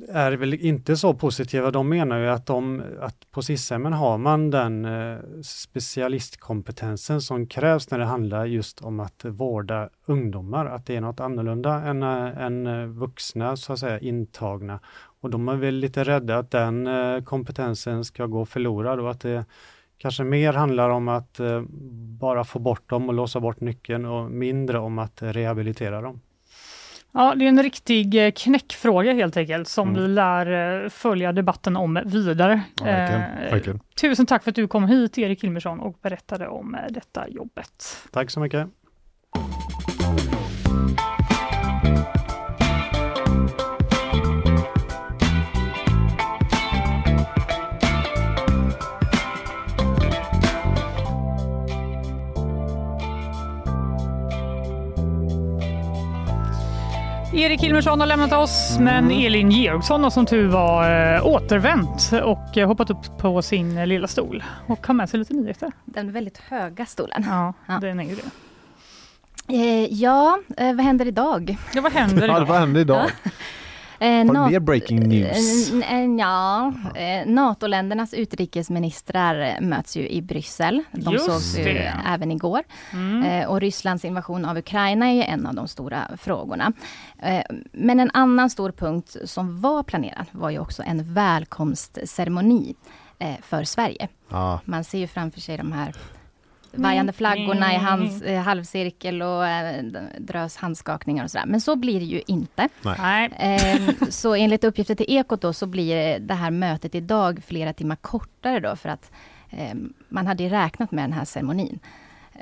är väl inte så positiva. De menar ju att, de, att på SIS-hemmen har man den eh, specialistkompetensen som krävs när det handlar just om att vårda ungdomar, att det är något annorlunda än, eh, än eh, vuxna så att säga intagna. Och de är väl lite rädda att den kompetensen ska gå förlorad och att det kanske mer handlar om att bara få bort dem och låsa bort nyckeln och mindre om att rehabilitera dem. Ja, det är en riktig eh, knäckfråga helt enkelt som mm. vi lär eh, följa debatten om vidare. Ja, verkligen, eh. Tusen tack för att du kom hit Erik Hilmersson och berättade om detta jobbet. Tack så mycket. Erik Hilmersson har lämnat oss, men Elin Georgsson har som tur var eh, återvänt och eh, hoppat upp på sin eh, lilla stol och har med sig lite nyheter. Den väldigt höga stolen. Ja, Ja. den är ju det. Eh, ja, eh, vad händer idag? Ja, vad händer Ja, idag? vad händer idag? Eh, Har du mer breaking news? Eh, eh, Ja, eh, NATO-ländernas utrikesministrar eh, möts ju i Bryssel. De Just sågs ju det. även igår. Mm. Eh, Och Rysslands invasion av Ukraina är ju en av de stora frågorna. Eh, Men en annan stor punkt som var planerad var ju också en välkomstceremoni eh, för Sverige. Ja. Man ser ju framför sig de här vajande flaggorna i hands, eh, halvcirkel och eh, drös handskakningar och sådär. Men så blir det ju inte. Nej. Ehm, så enligt uppgifter till Ekot då så blir det här mötet idag flera timmar kortare då för att ehm, man hade räknat med den här ceremonin.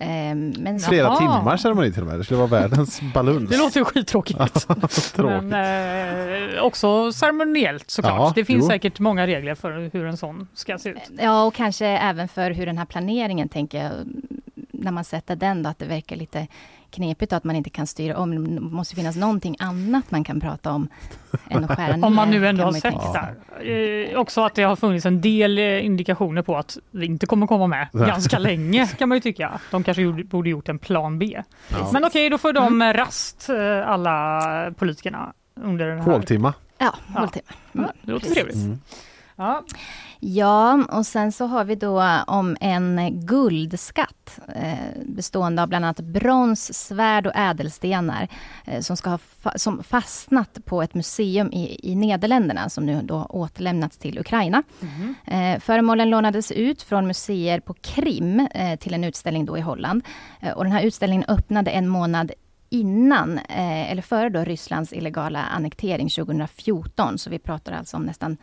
Ehm, men Flera Jaha. timmar ceremoni till och med. Det skulle vara världens baluns. Det låter ju skittråkigt. Tråkigt. Men eh, också ceremoniellt såklart. Ja, det finns jo. säkert många regler för hur en sån ska se ut. ja, och kanske även för hur den här planeringen, tänker jag, när man sätter den då, att det verkar lite knepigt att man inte kan styra om. Det måste finnas någonting annat man kan prata om än att skära ner. Om man nu ändå har sett där. Eh, också att det har funnits en del eh, indikationer på att vi inte kommer komma med ganska länge kan man ju tycka. De kanske gjorde, borde gjort en plan B. Ja. Men okej, då får de Mm. eh, rast eh, alla politikerna under den här... Håltimma. Ja, hålltimme. Mm, Ja, det låter trevligt. Mm. Ja. Ja, och sen så har vi då om en guldskatt eh, bestående av bland annat brons, svärd och ädelstenar eh, som ska ha fa- som fastnat på ett museum i, i Nederländerna som nu då återlämnats till Ukraina. Mhm. Eh, föremålen lånades ut från museer på Krim eh, till en utställning då i Holland. Eh, och den här utställningen öppnade en månad innan, eh, eller före då Rysslands illegala annektering 2014. Så vi pratar alltså om nästan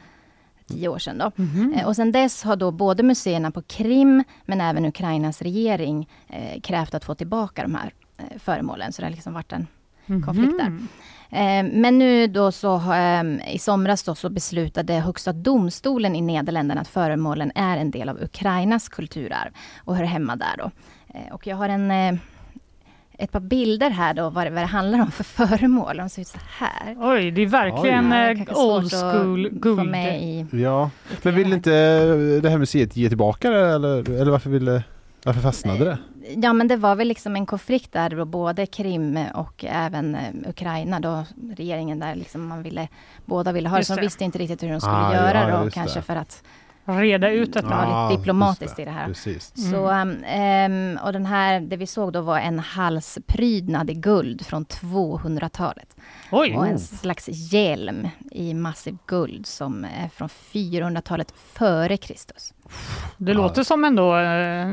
tio år sedan. Då. Mhm. Eh, Och sedan dess har då både museerna på Krim, men även Ukrainas regering eh, krävt att få tillbaka de här eh, föremålen. Så det har liksom varit en konflikt där. Eh, men nu då så eh, i somras då så beslutade Högsta domstolen i Nederländerna att föremålen är en del av Ukrainas kulturarv och hör hemma där då. Eh, och jag har en eh, ett par bilder här då, vad det, vad det handlar om för föremål. De ser ut så här. Oj, det är verkligen är eh, old school få guld. med i Ja, men vill inte det här museet ge tillbaka det eller, eller varför ville varför fastnade det? Ja men det var väl liksom en konflikt där då både Krim och även eh, Ukraina då regeringen där liksom man ville båda ville ha det så de visste inte riktigt hur de skulle Ah, göra ja, då kanske det. för att Reda ut detta. Ja, lite Ah, just diplomatiskt i det här. Precis. Så, um, och den här, det vi såg då var en halsprydnad i guld från 200-talet. Oj, Och en slags hjälm i massiv guld som är från 400-talet före Kristus. Det låter som ändå eh,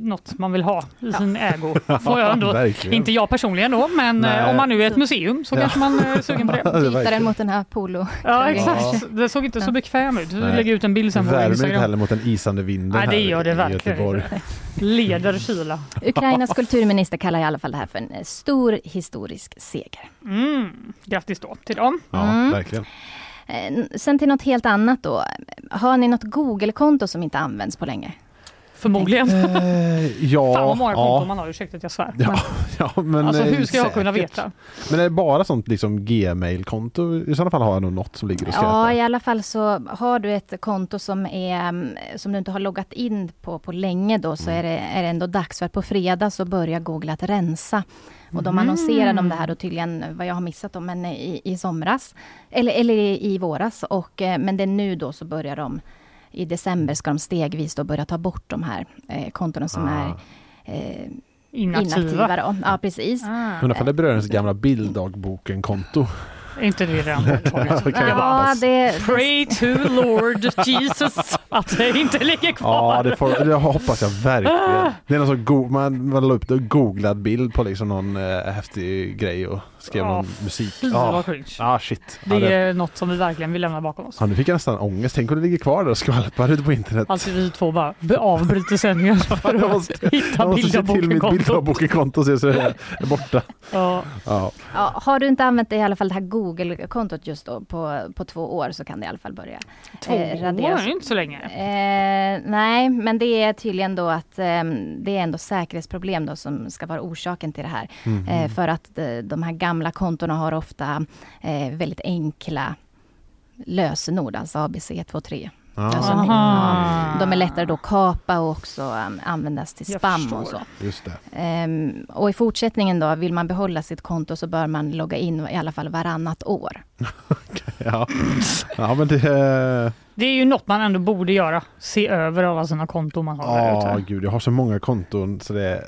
något man vill ha i sin ägo. Får jag ändå, inte jag personligen då, men eh, Nej. om man nu är ett museum så Ja. kanske man är sugen på det. Ja, Byta den mot den här polo. Ja, exakt. Det såg inte så Ja. bekväm ut. Nej. lägger ut en bild sen på Värmer inte Instagram. heller mot den isande vinden Nej, det här gör det verkligen. Leder kyla. Ukrainas kulturminister kallar i alla fall det här för en eh, stor historisk seger. Mm. Grattis då till dem. Ja, Mm. verkligen. Eh, Sen till något helt annat då. Har ni något Google-konto som inte används på länge? Förmodligen. Eh, ja, Fan vad många konton ja, man har, ursäkta att jag svär. Ja, ja, men alltså eh, hur ska jag kunna veta? Men är det bara sånt liksom Gmail-konto? I sådana fall har jag nog något som ligger och skräpar. Ja, i alla fall så har du ett konto som, är, mm, som du inte har loggat in på på länge då, så är, det, är det ändå dags för att på fredag så börjar Google att rensa. Och de annonserade om det här då tydligen, vad jag har missat då, men i, i somras. Eller, eller i, i våras. Och, eh, men det är nu då så börjar de, i december ska de stegvis då börja ta bort de här eh, kontona som Ah. är eh, Inaktiva. inaktiva. Då. Ja, precis. Ah, Undrar om det berör ens gamla bilddagboken-konto. Inte det redan borttaget? Hoppas. det, Pray to Lord Jesus att det inte ligger kvar. Ja, det, får, det hoppas jag verkligen. Det är någon sån go- man, man la upp en googlad bild på liksom någon eh, häftig grej och skrev någon musik. fy, vad cringe. ah, shit. Ja, Det det, är något som vi verkligen vill lämna bakom oss. ja, nu fick jag nästan ångest. Tänk om det ligger kvar där och skvalpar ute på internet. Alltså vi två bara avbryter sändningen för jag att måste, hitta jag måste se till mitt bilderboken-kontot. bilderboken-konto så det är är borta. Ja. Ja. Ja, har du inte använt det, i alla fall det här Google-kontot just då på, på två år så kan det i alla fall börja Två eh, år raderas. är ju inte så länge. Eh, nej, men det är tydligen då att eh, det är ändå säkerhetsproblem då som ska vara orsaken till det här. Mhm. Eh, för att eh, de här gamla kontona har ofta eh, väldigt enkla lösenord, alltså ABC123. Ja. Alltså, Aha. ja, de är lättare då att kapa och också um, användas till spam och så. Just det. Ehm, och i fortsättningen då, vill man behålla sitt konto så bör man logga in i alla fall varannat år. Ja, ja men det... Det är ju något man ändå borde göra. Se över alla sina konton man har Ja, ute. gud, jag har så många konton så det...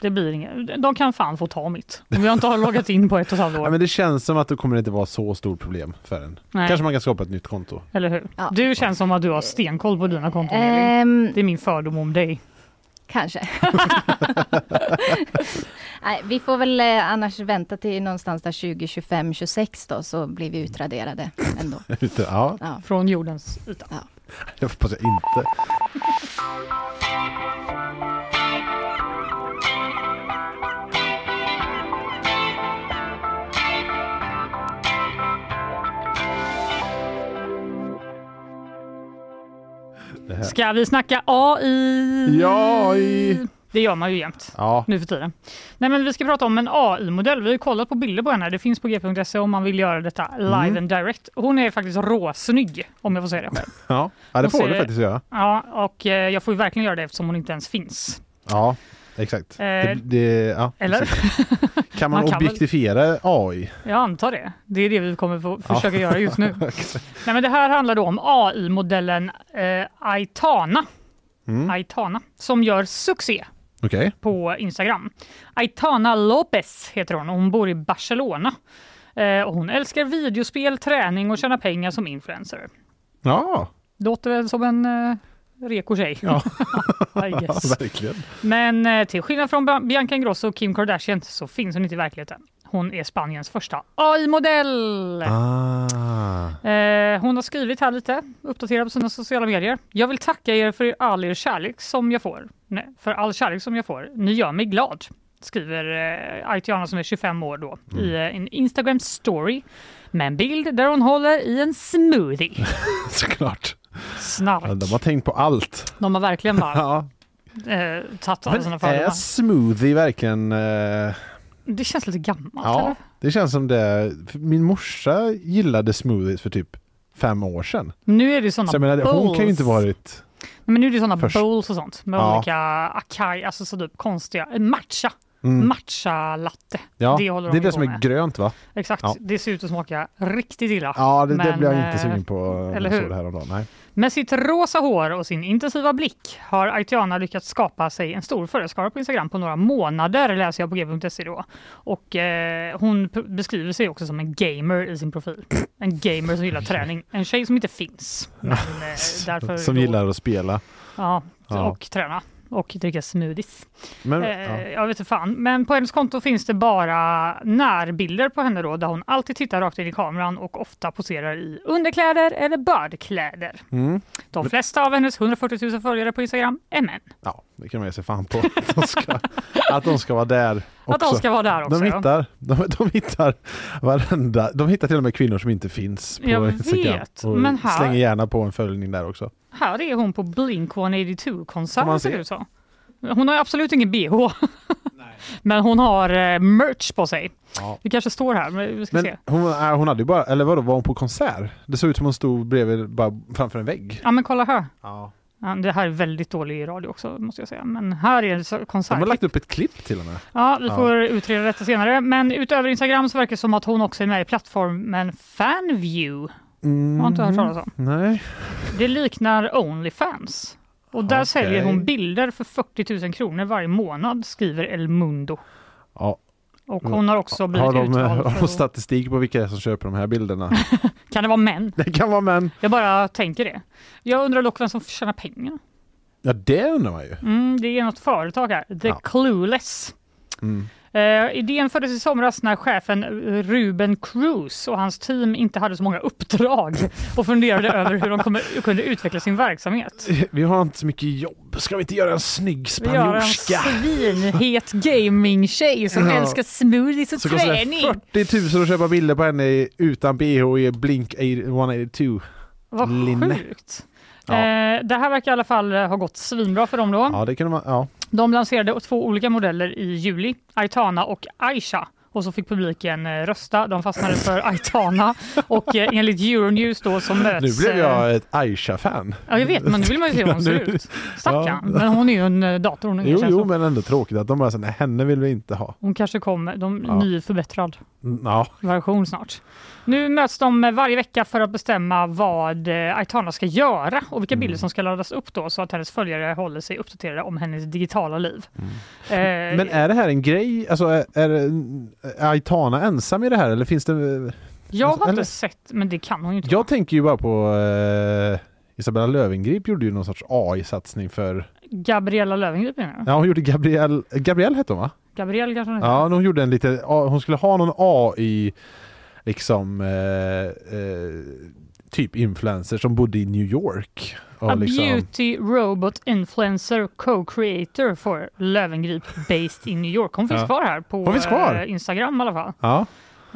Det blir inget. De kan fan få ta mitt. Om jag inte har loggat in på ett och ett halvt Ja, år. men det känns som att det kommer inte vara så stort problem för en. Nej. Kanske man kan skapa ett nytt konto. Eller hur? Ja. Du känns som att du har stenkoll på dina konton. Ehm, Det är min fördom om dig. Kanske. Nej, vi får väl eh, annars vänta till någonstans där 2025, 26 då, så blir vi utraderade ändå. Ja, Ja. Från jordens yta. jag hoppas jag inte. Ska vi snacka AI? Ja, i- Det gör man ju jämt Ja, nu för tiden. Nej, men vi ska prata om en AI-modell. Vi har ju kollat på bilder på henne. Det finns på g.se om man vill göra detta live Mm. and direct. Hon är faktiskt råsnygg om jag får säga det själv. ja. ja det Hon får ser- du faktiskt göra. Ja, och eh, jag får ju verkligen göra det eftersom hon inte ens finns. Ja, exakt. Eh, det, det, ja, Eller? Kan man, Man kan väl- objektifiera AI? Jag antar det. Det är det vi kommer få försöka göra just nu. Nej, men det här handlar då om AI-modellen eh, Aitana. Mm. Aitana som gör succé Okej. på Instagram. Aitana Lopez heter hon och hon bor i Barcelona. Eh, och hon älskar videospel, träning och tjäna pengar som influencer. Ja, Låter väl som en eh, reko tjej. Ja. I verkligen. Men eh, till skillnad från Bianca Ingrosso och Kim Kardashian så finns hon inte i verkligheten. Hon är Spaniens första AI-modell. Ah. Eh, hon har skrivit här lite, uppdaterat på sina sociala medier. Jag vill tacka er för all er kärlek som jag får. Nej, för all kärlek som jag får. Ni gör mig glad. Skriver eh, Aitiana som är 25 år då i eh, en Instagram story med en bild där hon håller i en smoothie. Såklart. Snark. De har tänkt på allt. De har verkligen bara Ja. eh, tagit alla sina Men är fördomar. smoothie verkligen... Eh, Det känns lite gammalt ja, eller? det känns som det. Min morsa gillade smoothies för typ fem år sedan. Nu är det sådana Så menar, hon kan ju inte varit... Men nu är det sådana Först. bowls och sånt med Ja. olika acai, alltså så typ konstiga, matcha. Mm. Matcha latte. Ja, det det, håller de är det som är med. grönt va? Exakt, Ja. det ser ut att smaka riktigt illa. Ja, det, det Men, blir jag inte eh, sugen på eller hur? det här om dagen. Nej. Med sitt rosa hår och sin intensiva blick har Aitiana lyckats skapa sig en stor följeskara på Instagram på några månader läser jag på g.se då. Och eh, hon beskriver sig också som en gamer i sin profil. En gamer som gillar träning. En tjej som inte finns. Men, eh, därför Som gillar att spela. Ja, Ja. och träna. Och dricka smoothies. Men, Eh, ja. Jag vet inte fan. Men på hennes konto finns det bara närbilder på henne då, där hon alltid tittar rakt in i kameran och ofta poserar i underkläder eller badkläder. Mm. De flesta av hennes 140 000 följare på Instagram är män. ja, det kan man ge sig fan på. Att de ska, att de ska vara där också. Att de ska vara där också. De ja. hittar, de, de hittar varenda, de hittar till och med kvinnor som inte finns på Jag Instagram. vet, och men här- slänger gärna på en följning där också. Här är hon på Blink Får man 182-konsert ser se? det ut så. Hon har absolut ingen bh. Men hon har eh, merch på sig. Ja. Det kanske står här, men vi ska Men se. hon, äh, hon hade ju bara, eller vadå, var hon på konsert? Det såg ut som hon stod bredvid, bara framför en vägg. Ja men kolla här. Ja. Ja, det här är väldigt dålig radio också måste jag säga. Men här är det så- De konsert. har lagt upp ett klipp till och med. Ja, vi Ja. får utreda detta senare. Men utöver Instagram så verkar det som att hon också är med i plattformen Fanview. Mm. Har inte hört talas om. Nej. Det liknar Onlyfans. Och där Okej. säljer hon bilder för 40 000 kronor varje månad, skriver El Mundo. Ja. Och hon har också blivit Har de, utvald har de statistik på vilka som köper de här bilderna? Kan det vara män? det kan vara män. Jag bara tänker det. Jag undrar dock vem som tjänar pengar. Ja, det undrar man ju. Mm, det är något företag här, The Ja. Clueless. Mm. Eh, idén föddes i somras när chefen Ruben Cruz och hans team inte hade så många uppdrag och funderade över hur de kommer, kunde utveckla sin verksamhet. Vi har inte så mycket jobb. Ska vi inte göra en snygg Vi har en spanjorska? svinhet gaming-tjej som Ja. älskar smoothies och Så träning. 40 000 att köpa bilder på henne utan bh i Blink 182. Vad linne. sjukt. Ja. Eh, det här verkar i alla fall eh, ha gått svinbra för dem då. Ja, det kunde man. Ja. De lanserade två olika modeller i juli, Aitana och Aisha. Och så fick publiken eh, rösta. De fastnade för Aitana och eh, enligt Euronews då så möts... Nu blev eh, jag ett Aisha-fan. Ja, jag vet, men nu vill man ju se hur hon ser ut. Stackarn. Ja. Men hon är ju en eh, dator. Hon, är Jo, jo, som. men ändå tråkigt att de bara säger nej, henne vill vi inte ha. hon kanske kommer, de, Ja. ny förbättrad Mm, Ja, version snart. Nu möts de eh, varje vecka för att bestämma vad eh, Aitana ska göra och vilka Mm. bilder som ska laddas upp då så att hennes följare håller sig uppdaterade om hennes digitala liv. Eh, Mm. men är det här en grej? Alltså är, är Aitana ensam i det här eller finns det? jag har eller- inte sett, men det kan hon ju inte Jag tänker ju bara på eh, Isabella Löwengrip gjorde ju någon sorts AI-satsning för, Gabriella Löwengrip menar du? ja hon gjorde Gabrielle, Gabrielle hette hon va? Gabrielle kanske hon heter? Ja, hon gjorde en lite, hon skulle ha någon AI liksom eh, eh, typ influencer som bodde i New York. A liksom, beauty robot influencer co-creator för Löwengrip based in New York. Hon finns Ja. kvar här på kvar? eh, Instagram i alla fall. ja.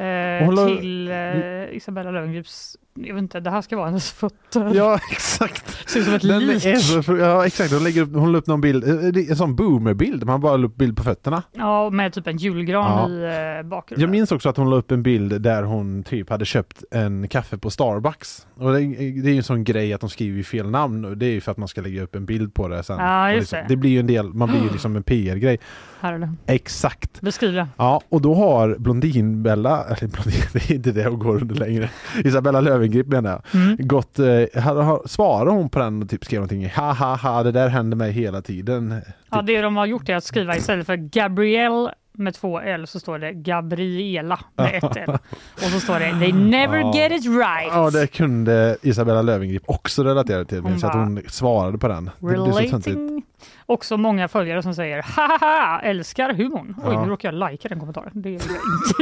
Eh, la- till eh, Isabella Löwengrips, jag vet inte, det här ska vara hennes fötter. ja, exakt. Ser ut som ett Den lik. är ja exakt, hon, lägger upp, hon la upp någon bild, eh, är en sån boomerbild, man bara la upp bild på fötterna. Ja, med typ en julgran Ja. i eh, bakgrunden. Jag minns också att hon la upp en bild där hon typ hade köpt en kaffe på Starbucks. Och det, det är ju en sån grej att de skriver fel namn och det är ju för att man ska lägga upp en bild på det sen. Ja, just liksom, det. det blir ju en del, man blir ju liksom en PR-grej. Här är det. Exakt. Beskriv det. Ja, och då har Blondinbella, eller Blondin, det är inte det hon går under längre, Isabella Löwengrip menar jag, Mm. gått, eh, har, har, svarade hon på den och typ skrev någonting, ha ha ha, det där händer mig hela tiden. Ja, det de har gjort är att skriva istället för Gabrielle med två L så står det Gabriela med ett L. Och så står det They never Ja. get it right. Ja, det kunde Isabella Löwengrip också relatera till, Hon så att hon svarade på den. Det blir så töntigt. Relating. Också många följare som säger haha, älskar humorn. Oj, Ja. nu råkar jag likea den kommentaren. Det vill jag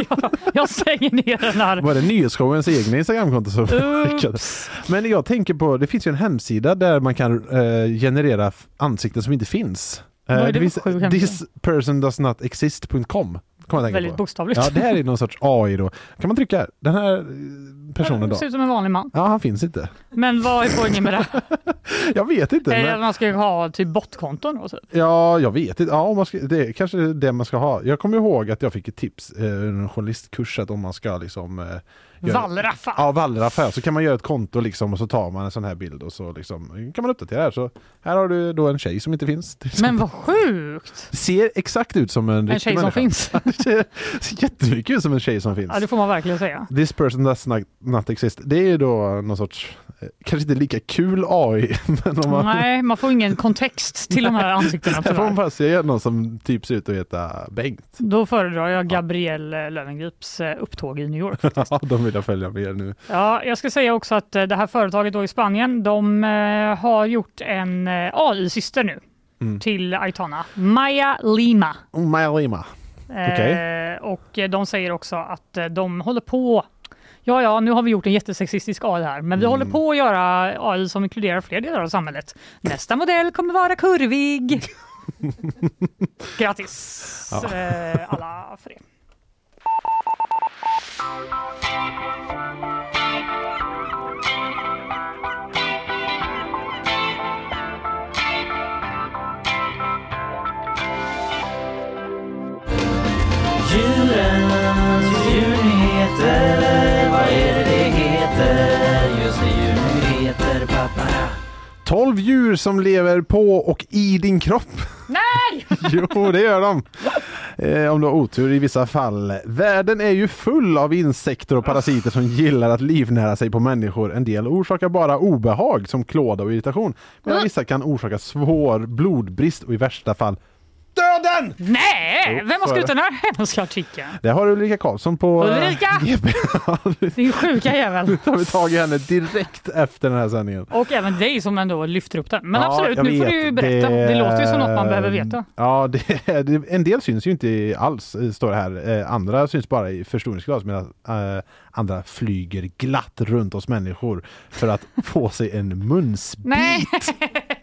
inte göra. Jag stänger ner den här. Var det Nyhetsshowens egna Instagramkonto som skickade? Men jag tänker på, det finns ju en hemsida där man kan eh, generera ansikten som inte finns. Eh, det det för finns sjuk hemsida? thispersondoesnotexist.com. Kommer jag Väldigt på. bokstavligt. Ja, det här är någon sorts AI då. Kan man trycka? Den här eh, personen då? Ser ut som en vanlig man. Ja, han finns inte. Men vad är poängen med det? Jag vet inte. Är det Men, att man ska ha typ botkonton? Och så? ja, jag vet inte. Ja, om man ska, det är kanske det man ska ha. Jag kommer ihåg att jag fick ett tips eh, under en journalistkurs att om man ska liksom eh, Wallraffa. Ja, Wallraff här. Så kan man göra ett konto liksom och så tar man en sån här bild och så liksom kan man uppdatera här. Så här har du då en tjej som inte finns. Men vad sjukt! Ser exakt ut som en, En tjej som människa. finns. det ser, jättemycket ut som en tjej som finns. Ja, det får man verkligen säga. This person does not, not exist. Det är ju då någon sorts, eh, kanske inte lika kul AI, men om man, Nej, man får ingen kontext till de här ansiktena här får man tyvärr. bara se någon som typ ser ut att heta Bengt. Då föredrar jag Gabrielle Löwengrips eh, upptåg i New York. Ja, de vill jag följa med nu. Ja, jag ska säga också att eh, det här företaget då i Spanien, de eh, har gjort en eh, AI-syster nu Mm. till Aitana, Maya Lima. Oh, Maja Lima. Okej. Eh, och de säger också att de håller på Ja, ja, nu har vi gjort en jättesexistisk AI här, men vi Mm. håller på att göra AI som inkluderar fler delar av samhället. Nästa modell kommer vara kurvig. Grattis Ja. eh, alla för det. Julens julnyheter, vad är det det heter? 12 djur som lever på och i din kropp. Nej! jo, det gör de. Eh, om du har otur i vissa fall. Världen är ju full av insekter och parasiter som gillar att livnära sig på människor. En del orsakar bara obehag som klåda och irritation. Medan vissa kan orsaka svår blodbrist och i värsta fall döden! Nej, vem har skrivit det. den här hemska artikeln? Det har Ulrika Karlsson på eh, Ulrika! GP. Din sjuka jävel. Nu tar vi tag i henne direkt efter den här sändningen. Och även dig som ändå lyfter upp den. Men Ja, absolut, nu får vet. du ju berätta. Det... låter ju som något man behöver veta. Ja, det, det, en del syns ju inte alls, eh, står det här. Eh, andra syns bara i förstoringsglas medan andra flyger glatt runt oss människor för att få sig en munsbit. Nej!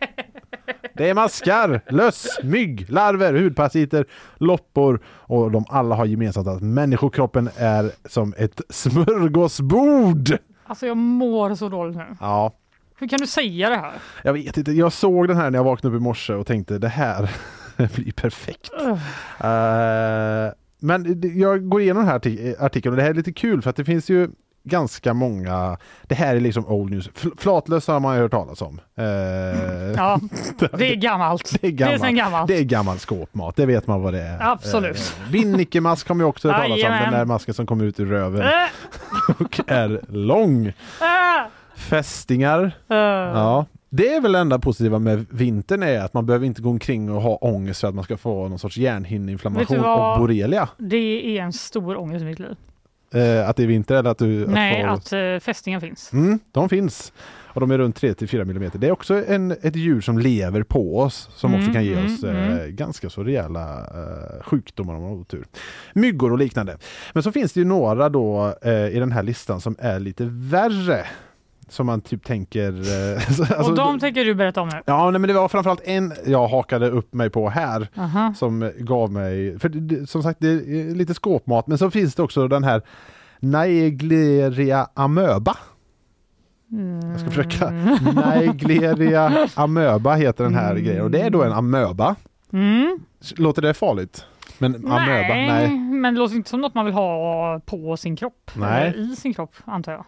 Det är maskar, löss, mygg, larver, hudparasiter, loppor och de alla har gemensamt att människokroppen är som ett smörgåsbord. Alltså jag mår så dåligt nu. Ja, Hur kan du säga det här? jag vet inte. Jag såg den här när jag vaknade upp i morse och tänkte det här blir perfekt. Ugh. Eh, men jag går igenom den här artik- artikeln och det här är lite kul för att det finns ju ganska många, det här är liksom old news. Fl- Flatlös har man ju hört talas om. Eh, Ja, det är gammalt. Det är gammalt. sen gammalt. Det är gammal skåpmat, det vet man vad det är. Absolut. Eh, Vinnicke-mask har man ju också hört talas om, den där masken som kommer ut ur röven Äh, och är lång. äh, Fästingar, äh. ja. Det är väl det enda positiva med vintern är att man behöver inte gå omkring och ha ångest för att man ska få någon sorts hjärnhinneinflammation och borrelia. Det är en stor ångest i mitt liv. Eh, att det är vinter eller att du... att Nej, få- att uh, fästingen finns. Mm, de finns. Och de är runt 3-4 mm. Det är också en, ett djur som lever på oss som också Mm, kan ge mm, oss eh, mm. ganska så rejäla eh, sjukdomar om man har otur. Myggor och liknande. Men så finns det ju några då eh, i den här listan som är lite värre. Som man typ tänker... Eh, alltså- och de tänker du berätta om nu? Ja, nej, men det var framförallt en jag hakade upp mig på här Aha. som gav mig, för det, som sagt det är lite skåpmat, men så finns det också den här Naegleria amöba. Jag ska försöka. Naegleria amöba heter den här grejen och det är då en amöba. Mm. Låter det farligt? Men amöba? Nej, Nej. men det låter inte som något man vill ha på sin kropp. Nej. Eller i sin kropp, antar jag.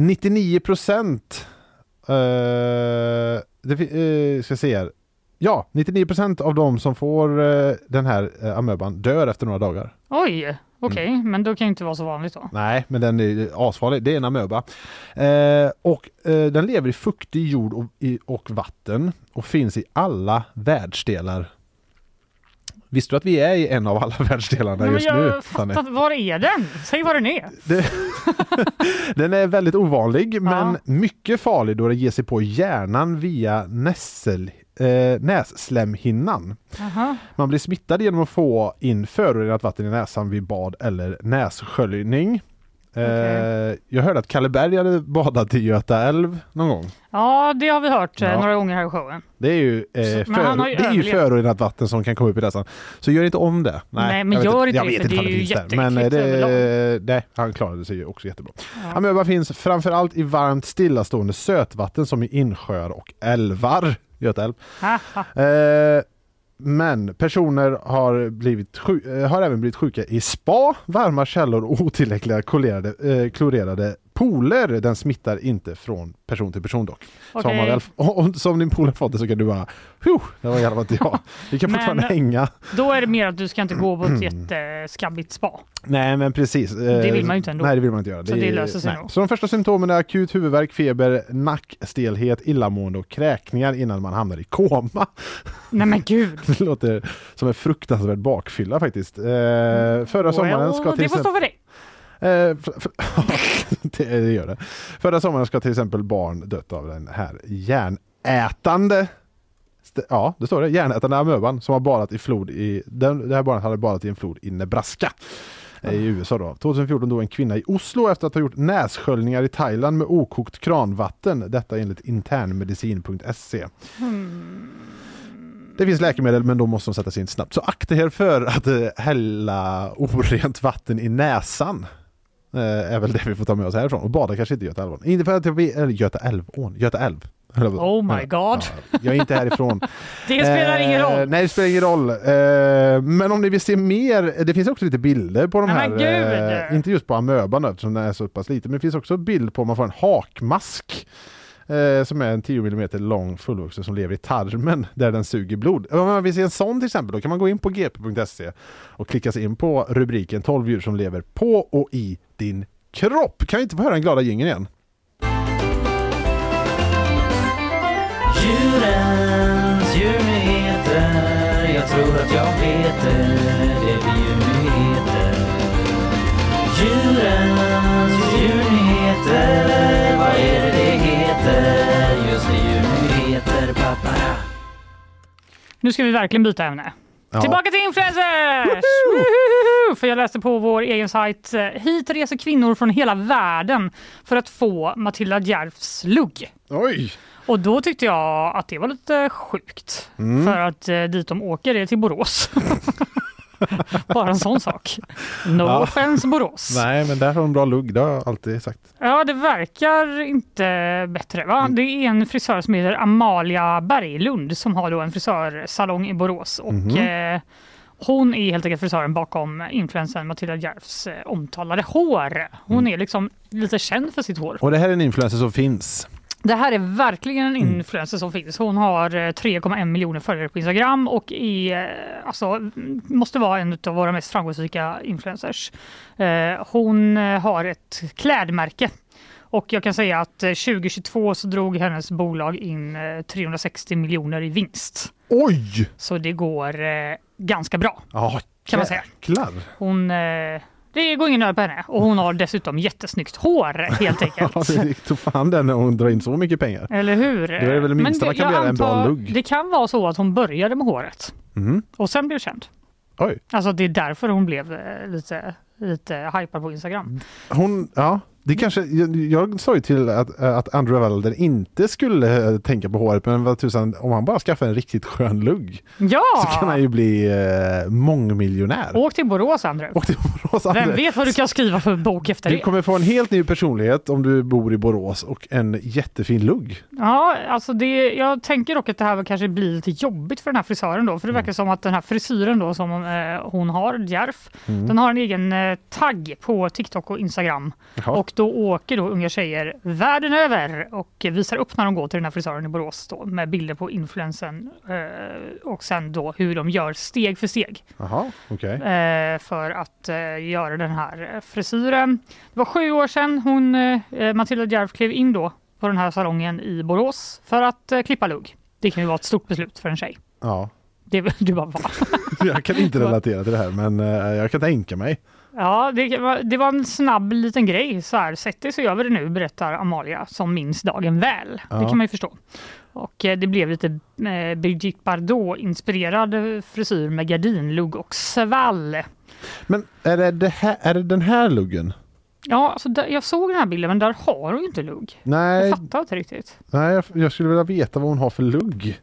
99 procent uh, det, eh, ska se här. Ja, 99 procent av de som får eh, den här uh, amöban dör efter några dagar. Oj, okej, Mm. men då kan ju inte vara så vanligt då. Nej, men den är asfarlig. Det är en amöba. Eh, och eh, den lever i fuktig jord och, i, och vatten och finns i alla världsdelar. Visste du att vi är i en av alla världsdelarna Nej, just nu? jag Sanne? fattar, var är den? Säg vad den är. Den är väldigt ovanlig men mycket farlig då det ger sig på hjärnan via nässel, eh, nässlemhinnan. Aha. Man blir smittad genom att få in förorenat vatten i näsan vid bad eller nässköljning. Eh, jag hörde att Kalle Berg hade badat i Göta älv någon gång. Ja, det har vi hört eh, Ja. några gånger här i showen. Det är ju, eh, Så- men för, ju det är ju överlevt. förorenat vatten som kan komma upp i näsan. Så gör inte om det. Nej, men jag vet gör inte jag det, vet inte det är ju. Men eh, det, nej, han klarade sig ju också jättebra. Ja. Amöba finns framförallt i varmt stillastående sötvatten som i insjöar och älvar. Göta älv. Haha. Eh, men personer har, blivit sjuk, eh, har även blivit sjuka i spa, varma källor och otillräckliga klorerade, eh, klorerade pooler. Den smittar inte från person till person dock. Så, har man väl, om, så om din pool har fått det så kan du bara, "Phew, det var i alla fall inte jag. Vi kan fortfarande hänga. Då är det mer att du ska inte gå på Mm. ett jätteskabbigt spa. Nej men precis. Det vill man ju inte ändå. Nej det vill man inte göra. Så det löser sig nog. Så de första symptomen är akut huvudvärk, feber, nackstelhet, illamående och kräkningar innan man hamnar i koma. Nej men gud. Det låter som en fruktansvärd bakfylla faktiskt. Eh, förra sommaren ska till det får stå för dig. Eh, det, gör det. Förra sommaren ska till exempel barn dött av den här järnätande Ja, det står det. Järnätande amöban som har badat i flod i... Den, det här barnet hade badat i en flod i Nebraska. eh, I USA då. 2014 dog en kvinna i Oslo efter att ha gjort nässköljningar i Thailand med okokt kranvatten. Detta enligt internmedicin.se. Det finns läkemedel men då måste de sättas in snabbt. Så akta er för att eh, hälla orent vatten i näsan. Eh, är väl det vi får ta med oss härifrån. Och bada kanske inte i Göta älvån. Inte för att jag vill, eller Göta älvån, Göta älv. Oh my god. Ja, jag är inte härifrån. Det spelar ingen roll. Eh, nej, det spelar ingen roll. Eh, men om ni vill se mer, det finns också lite bilder på de Nej, här. eh, inte just på amöban eftersom den är så pass liten, men det finns också bild på om man får en hakmask. Eh, som är en 10 mm lång fullvuxen som lever i tarmen där den suger blod. Om man vill se en sån till exempel, då kan man gå in på gp.se och klicka sig in på rubriken 12 djur som lever på och i din kropp. Kan vi inte få höra den glada jingeln igen? Djurens djurnyheter Jag tror att jag vet det, det blir djurnyheter. Djurens djurnyheter, vad är det nu ska vi verkligen byta ämne. Ja. Tillbaka till influencers! Woho! För jag läste på vår egen sajt. eh, Hit reser kvinnor från hela världen för att få Matilda Djerfs lugg. Oj! Och då tyckte jag att det var lite sjukt. Mm. För att eh, dit de åker är till Borås. Bara en sån sak. No Ja. offense Borås. Nej, men där har hon bra lugg, det har jag alltid sagt. Ja, det verkar inte bättre. Va? Mm. Det är en frisör som heter Amalia Berglund som har då en frisörsalong i Borås. Och, Mhm. eh, hon är helt enkelt frisören bakom influensen Matilda Djerfs eh, omtalade hår. Hon Mm. är liksom lite känd för sitt hår. Och det här är en influencer som finns. Det här är verkligen en Mm. influencer som finns. Hon har eh, 3,1 miljoner följare på Instagram och är, eh, alltså, måste vara en av våra mest framgångsrika influencers. Eh, Hon eh, har ett klädmärke och jag kan säga att eh, 2022 så drog hennes bolag in eh, 360 miljoner i vinst. Oj! Så det går eh, ganska bra Ja, kan man säga. Hon, eh, det går ingen nöd på henne och hon har dessutom jättesnyggt hår helt enkelt. Ja, det tog fan den när hon drar in så mycket pengar. Eller hur? Då är det väl det minsta man kan begära, en bra lugg. Det kan vara så att hon började med håret Mhm. och sen blev känd. Oj. Alltså det är därför hon blev eh, lite, lite hypad på Instagram. Hon, ja, det kanske, jag, jag sa ju till att, att Andrew Walder inte skulle eh, tänka på håret, men vad tusan, om han bara skaffar en riktigt skön lugg Ja! så kan han ju bli eh, mångmiljonär. Åk till Borås Andrew. Och till Borås, Vem Anders. vet vad du kan skriva för bok efter Du det? kommer få en helt ny personlighet om du bor i Borås och en jättefin lugg. Ja, alltså det, jag tänker dock att det här kanske blir lite jobbigt för den här frisören då. För det verkar som att den här frisyren då som eh, hon har, Djerf, Mm. den har en egen eh, tagg på TikTok och Instagram. Jaha. Och då åker då unga tjejer världen över och visar upp när de går till den här frisören i Borås då, med bilder på influensen eh, och sen då hur de gör steg för steg Jaha, okej. eh, för att eh, göra den här frisyren. Det var sju år sedan hon, Matilda Djerf klev in då på den här salongen i Borås för att klippa lugg. Det kan ju vara ett stort beslut för en tjej. Ja, Det, du bara, va? jag kan inte relatera till det här men jag kan tänka mig. Ja, det var, det var en snabb liten grej. Så här, sätt dig så gör vi det nu, berättar Amalia som minns dagen väl. Det Ja. kan man ju förstå. Och eh, det blev lite eh, Brigitte Bardot-inspirerad eh, frisyr med gardinlugg och svall. Men är det, det här, är det den här luggen? Ja, alltså, där, jag såg den här bilden men där har hon ju inte lugg. Nej, Jag fattar inte riktigt. nej jag, jag skulle vilja veta vad hon har för lugg.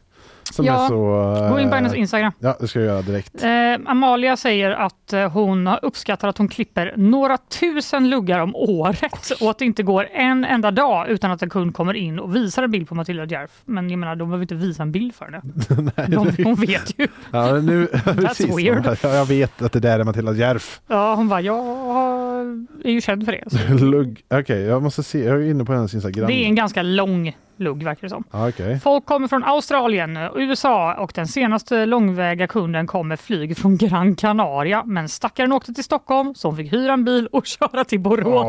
Som Ja, så... eh, Gå in på hennes Instagram. Ja, det ska jag göra direkt. Eh, Amalia säger att eh, hon uppskattar att hon klipper några tusen luggar om året och att det inte går en enda dag utan att en kund kommer in och visar en bild på Matilda Djerf. Men jag menar, de behöver inte visa en bild för henne. De, hon vet ju. Ja, nu, precis. weird. Ja, jag vet att det där är Matilda Djerf. Ja, hon bara, jag är ju känd för det. Lugg. Okej, jag måste se. Jag är inne på hennes Instagram. Det är en ganska lång lugg verkar det som. Ja, okej. Folk kommer från Australien, USA och den senaste långväga kunden kom med flyg från Gran Canaria. Men stackaren åkte till Stockholm så hon fick hyra en bil och köra till Borås.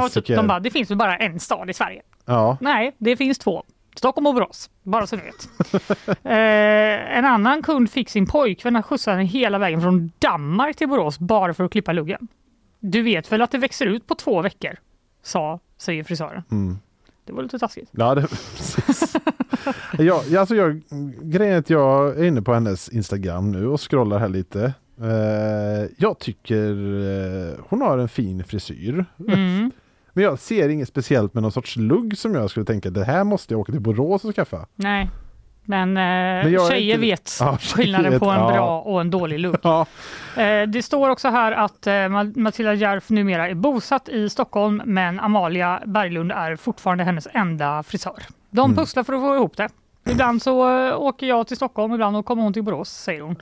Klassiker. De bara, det finns väl bara en stad i Sverige? ja. Nej, det finns två. Stockholm och Borås, bara så ni vet. eh, en annan kund fick sin pojkvän att skjutsa henne hela vägen från Danmark till Borås bara för att klippa luggen. Du vet väl att det växer ut på två veckor? Sa, säger frisören. Mm. Det var lite taskigt. Ja, det, precis. ja, ja, alltså jag, grejen är att jag är inne på hennes Instagram nu och scrollar här lite. Eh, jag tycker eh, hon har en fin frisyr. Mm. Men jag ser inget speciellt med någon sorts lugg som jag skulle tänka det här måste jag åka till Borås och skaffa. Nej, men, eh, är tjejer inte- vet Ja, skillnaden vet, på en ja. bra och en dålig lugg. Ja, Eh, det står också här att eh, Ma- Matilda Djerf numera är bosatt i Stockholm men Amalia Berglund är fortfarande hennes enda frisör. De Mm. pusslar för att få ihop det. Ibland så åker jag till Stockholm, ibland kommer hon till Borås, säger hon.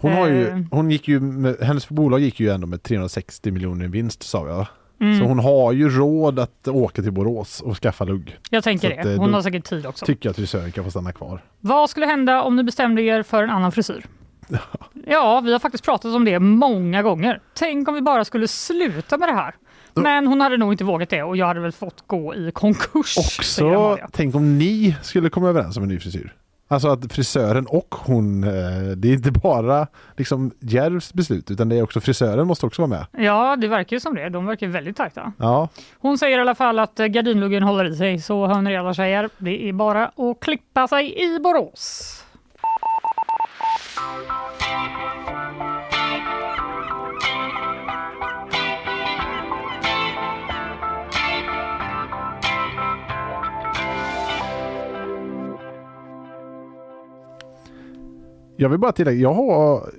hon, har ju, hon gick ju med, hennes bolag gick ju ändå med 360 miljoner i vinst sa jag. Mm. Så hon har ju råd att åka till Borås och skaffa lugg. Jag tänker så att, det. eh, Hon har säkert tid också. Tycker att frisören kan få stanna kvar. Vad skulle hända om ni bestämde er för en annan frisyr? Ja, vi har faktiskt pratat om det många gånger. Tänk om vi bara skulle sluta med det här. Men hon hade nog inte vågat det och jag hade väl fått gå i konkurs. Också, tänk om ni skulle komma överens om en ny frisyr. Alltså att frisören och hon, eh, det är inte bara liksom Järvs beslut utan det är också frisören måste också vara med. Ja, det verkar ju som det. De verkar väldigt tajta. Ja, Hon säger i alla fall att eh, gardinluggen håller i sig, så hör ni alla tjejer, det är bara att klippa sig i Borås. Jag vill bara tillägga, jag har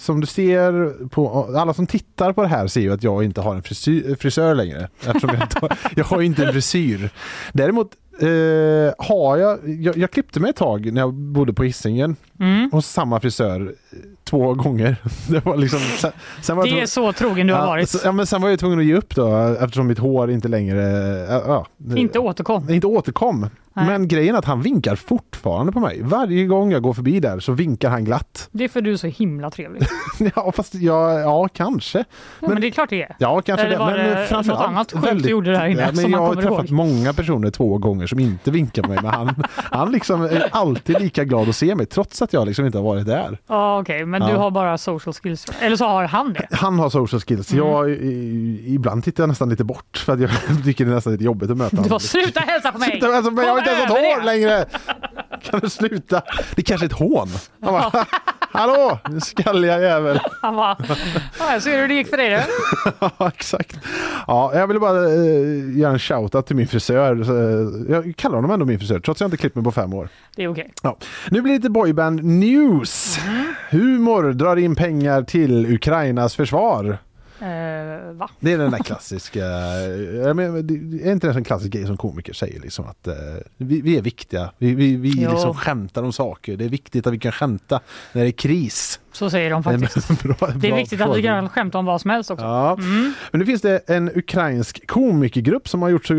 som du ser på, alla som tittar på det här ser ju att jag inte har en frisyr, frisör längre. Eftersom jag, inte, har- jag har ju inte en frisyr. Däremot eh, har jag, jag, jag klippte mig ett tag när jag bodde på Hisingen Mm. hos samma frisör eh, två gånger. Det var liksom, sen, sen var jag Det är tvungen- så trogen du har varit. Ja, men sen var jag tvungen att ge upp då eftersom mitt hår inte längre ja, ja, Inte återkom. inte återkom. Nej. Men grejen är att han vinkar fortfarande på mig. Varje gång jag går förbi där så vinkar han glatt. Det är för du är så himla trevlig. Ja, fast ja, ja kanske. Ja, men det är klart det är. Ja, kanske Eller var det. Men det framförallt något annat sjukt du gjorde där inne Ja, men jag har träffat ihåg? många personer två gånger som inte vinkar på mig. Men han, han liksom är alltid lika glad att se mig trots att jag liksom inte har varit där. Ja, okej, men du Ja. har bara social skills. Eller så har han det. Han har social skills. Mm. Jag, i, ibland tittar jag nästan lite bort för att jag tycker det är nästan lite jobbigt att möta Du honom. bara sluta hälsa på mig! Sluta, alltså, men jag har inte ens ett över hår längre! Kan du sluta? Det är kanske är ett hån. Han bara, Hallå, skalliga jävel! Han bara, ja, jag ser hur det gick för dig då. Ja, exakt. Ja, jag ville bara eh, göra en shoutout till min frisör. Eh, jag kallar honom ändå min frisör, trots att jag inte klippt mig på fem år. Det är okej. Ja. Nu blir det lite boyband news. Humor drar in pengar till Ukrainas försvar. Eh, va? Det är den där klassiska, jag menar, det är inte det en klassisk grej som komiker säger liksom att eh, vi, vi är viktiga, vi, vi, vi Jo. liksom skämtar om saker, det är viktigt att vi kan skämta när det är kris. Så säger de faktiskt. Bra- Det är viktigt att vi kan skämta om vad som helst också. Ja. Men nu finns det en ukrainsk komikergrupp som har gjort, eh,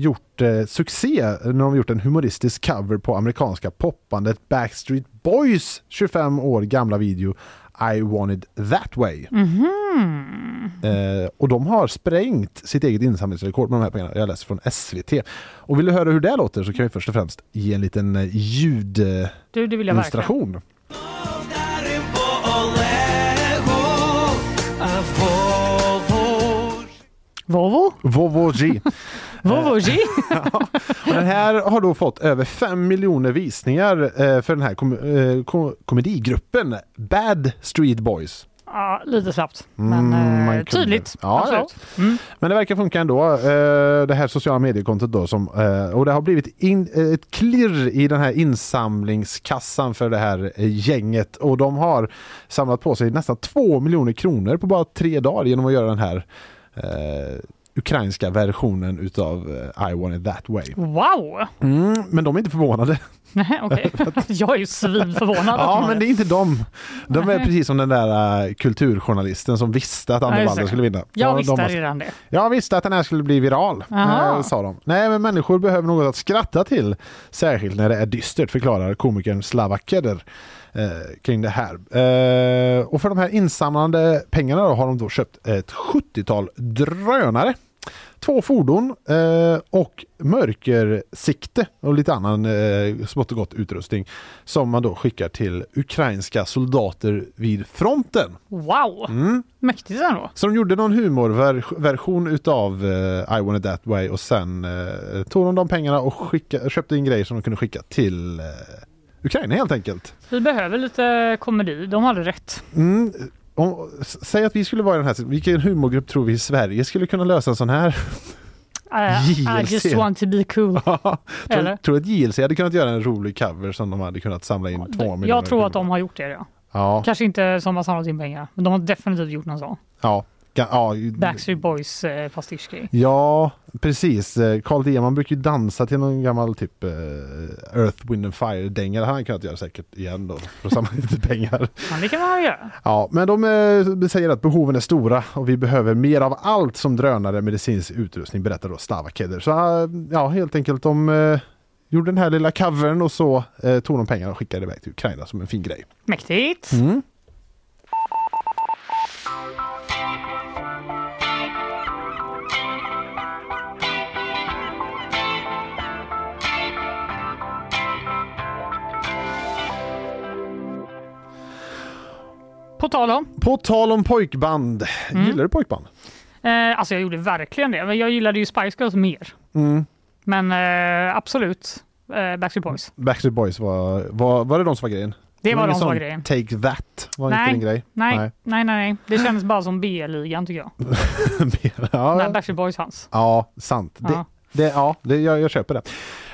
gjort eh, succé när de har gjort en humoristisk cover på amerikanska popbandet Backstreet Boys 25 år gamla video I want it that way. Eh, och de har sprängt sitt eget insamlingsrekord med de här pengarna. Jag läser från SVT. Och vill du höra hur det låter så kan vi först och främst ge en liten eh, ljudillustration. Verkligen. Volvo? Volvo G. Volvo G? Och den här har då fått över 5 miljoner visningar eh, för den här kom eh, ko- komedigruppen Bad Street Boys. Ja, lite slappt. Men Mm, eh, tydligt. Ja, Absolut. Mm. Men det verkar funka ändå. Eh, det här sociala mediekontot då som, eh, och det har blivit in, eh, ett klirr i den här insamlingskassan för det här eh, gänget och de har samlat på sig nästan 2 miljoner kronor på bara tre dagar genom att göra den här eh, ukrainska versionen utav eh, I want it that way. Wow! Mm, men de är inte förvånade. Nej, okej. Jag är ju svinförvånad. Ja, men det är inte de. De är precis som den där uh, kulturjournalisten som visste att Anna Waller skulle vinna. Jag Ja, visste de har- redan det. Jag visste att den här skulle bli viral, Aha. eh, sa de. Nej, men människor behöver något att skratta till. Särskilt när det är dystert, förklarar komikern Slava Keder eh, kring det här. Eh, och för de här insamlande pengarna då, har de då köpt ett 70-tal drönare. Två fordon eh, och mörkersikte och lite annan eh, smått och gott utrustning som man då skickar till ukrainska soldater vid fronten. Wow! Mm. Mäktigt ändå. Så de gjorde någon humorversion utav eh, I want it that way och sen eh, tog de de pengarna och skicka, köpte in grejer som de kunde skicka till eh, Ukraina helt enkelt. Vi behöver lite komedi. De hade rätt. Mm. Om, säg att vi skulle vara i den här, vilken humorgrupp tror vi i Sverige skulle kunna lösa en sån här? Uh, I JLC. just want to be cool. Tror, tror att JLC hade kunnat göra en rolig cover som de hade kunnat samla in två miljoner Jag tror att de har gjort det. Ja. Ja, Kanske inte som har samlat in pengar, men de har definitivt gjort någon sån. ja, ga- ja, Backstreet Boys eh, pastischgrej. Ja, precis. Eh, Carl Deman brukar ju dansa till någon gammal typ eh, Earth, Wind and Fire-dänga. Det hade han kunnat göra säkert igen då för att samla lite pengar. Men det kan man göra. Ja, men de eh, säger att behoven är stora och vi behöver mer av allt som drönare, medicinsk utrustning, berättar då Slava Keder. Så eh, ja, helt enkelt de eh, gjorde den här lilla covern och så eh, tog de pengarna och skickade iväg till Ukraina som en fin grej. Mäktigt. Mm. På tal om. På tal om pojkband. Mm. Gillar du pojkband? Eh, alltså jag gjorde verkligen det. Men Jag gillade ju Spice Girls mer. Mm. Men eh, absolut eh, Backstreet Boys. Backstreet Boys var, var, var det de som var grejen? Det var de som var grejen. Take That var Nej. inte din grej? Nej, nej, nej, nej. Det kändes bara som B-ligan tycker jag. ja, När Backstreet Boys fanns. ja, sant. Det, Ja. det, ja, det, jag, jag köper det.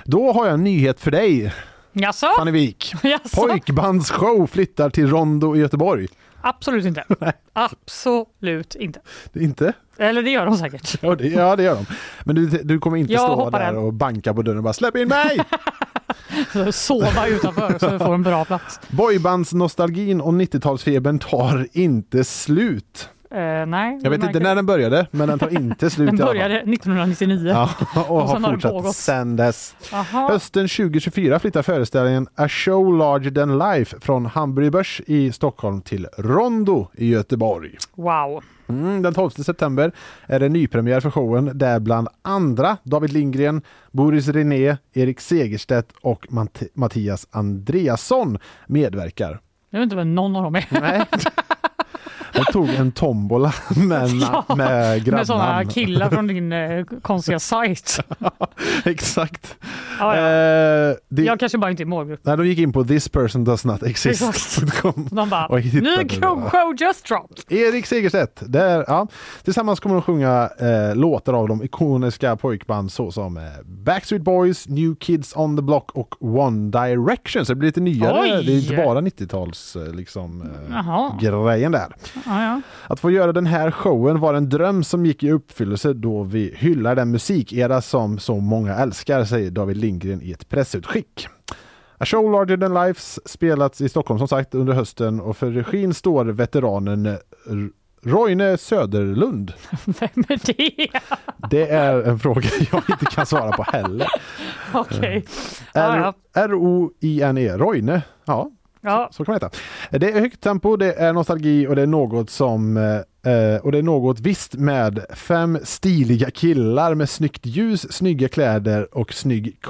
Då har jag en nyhet för dig, Jaså? Fanny. Jaså? Pojkbandsshow flyttar till Rondo i Göteborg. Absolut inte. Absolut inte. Inte? Eller det gör de säkert. Ja det, ja, det gör de. Men du, du kommer inte Jag stå där in. och banka på dörren och bara släpp in mig! Sova utanför så vi får en bra plats. Boybandsnostalgin och 90-talsfebern tar inte slut. Eh, nej, Jag vet inte när den började, men den tar inte slut Den började 1999. Ja, och, Och sen har har fortsatt pågått. sedan dess. Aha. Hösten 2024 flyttar föreställningen A Show Larger Than Life från Hamburg Börs i Stockholm till Rondo i Göteborg. Wow. Mm, den 12 september är det nypremiär för showen där bland andra David Lindgren, Boris René, Erik Segerstedt och Matt- Mattias Andreasson medverkar. Jag vet inte vem någon av dem är. Nej. Jag tog en tombola med, Ja, med grabbnamn. Med sådana killar från din eh, konstiga sajt. Exakt. Ja, ja. Eh, det, Jag kanske bara inte är målgrupp. Nej, de gick in på this person does not Exakt. exist.com. De bara, ny det show, där. show just dropped. Erik Segerstedt, där, ja. Tillsammans kommer de sjunga eh, låtar av de ikoniska pojkband såsom eh, Backstreet Boys, New Kids on the Block och One Direction. Så det blir lite nyare, Oj! det är inte bara 90-tals eh, liksom, eh, grejen där. Ja, ja. Att få göra den här showen var en dröm som gick i uppfyllelse då vi hyllar den musikera som så många älskar, säger David Lindgren i ett pressutskick. A Show Larger Than Life spelats i Stockholm som sagt under hösten och för regin står veteranen Roine Söderlund. Vem är det? Det är en fråga jag inte kan svara på heller. Okej. Ja. R- R-O-I-N-E, Roine. Ja, Ja. så kan man heta. Det är högt tempo, det är nostalgi och det är något som eh, och det är något visst med fem stiliga killar med snyggt ljus, snygga kläder och snygg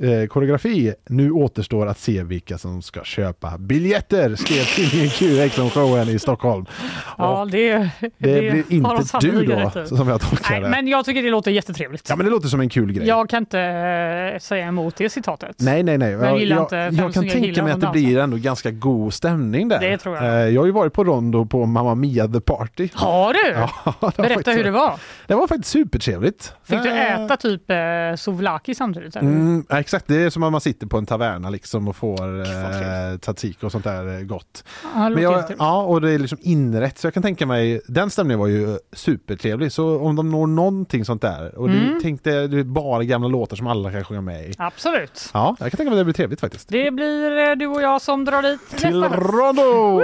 eh, koreografi. Nu återstår att se vilka som ska köpa biljetter, skrev tidningen QX om showen i Stockholm. Ja, det, Det, blir har de inte du då, rätt som jag tolkar Nej, det. men jag tycker det låter jättetrevligt. Ja, men det låter som en kul grej. Jag kan inte eh, säga emot det citatet. Nej, nej, nej. Jag Jag, jag, inte jag, kan tänka mig att det blir ändå ganska god stämning där. Det tror jag. Eh, Jag har ju varit på Rondo på Mamma Mia The Party. Har du? Ja, det Berätta hur det var. Det var faktiskt supertrevligt. Fick du Eh, äta typ eh, souvlaki samtidigt? Eller? Mm, exakt, det är som att man sitter på en taverna liksom och får eh, tzatziki och sånt där eh, gott. Låter Men jag, ja, och det är liksom inrätt så jag kan tänka mig, den stämningen var ju supertrevlig. Så om de når någonting sånt där och Mm. du tänkte det är bara gamla låtar som alla kan sjunga med i. Absolut. Ja, jag kan tänka mig att det blir trevligt faktiskt. Det blir eh, du och jag som drar dit Till nästa. Rondo!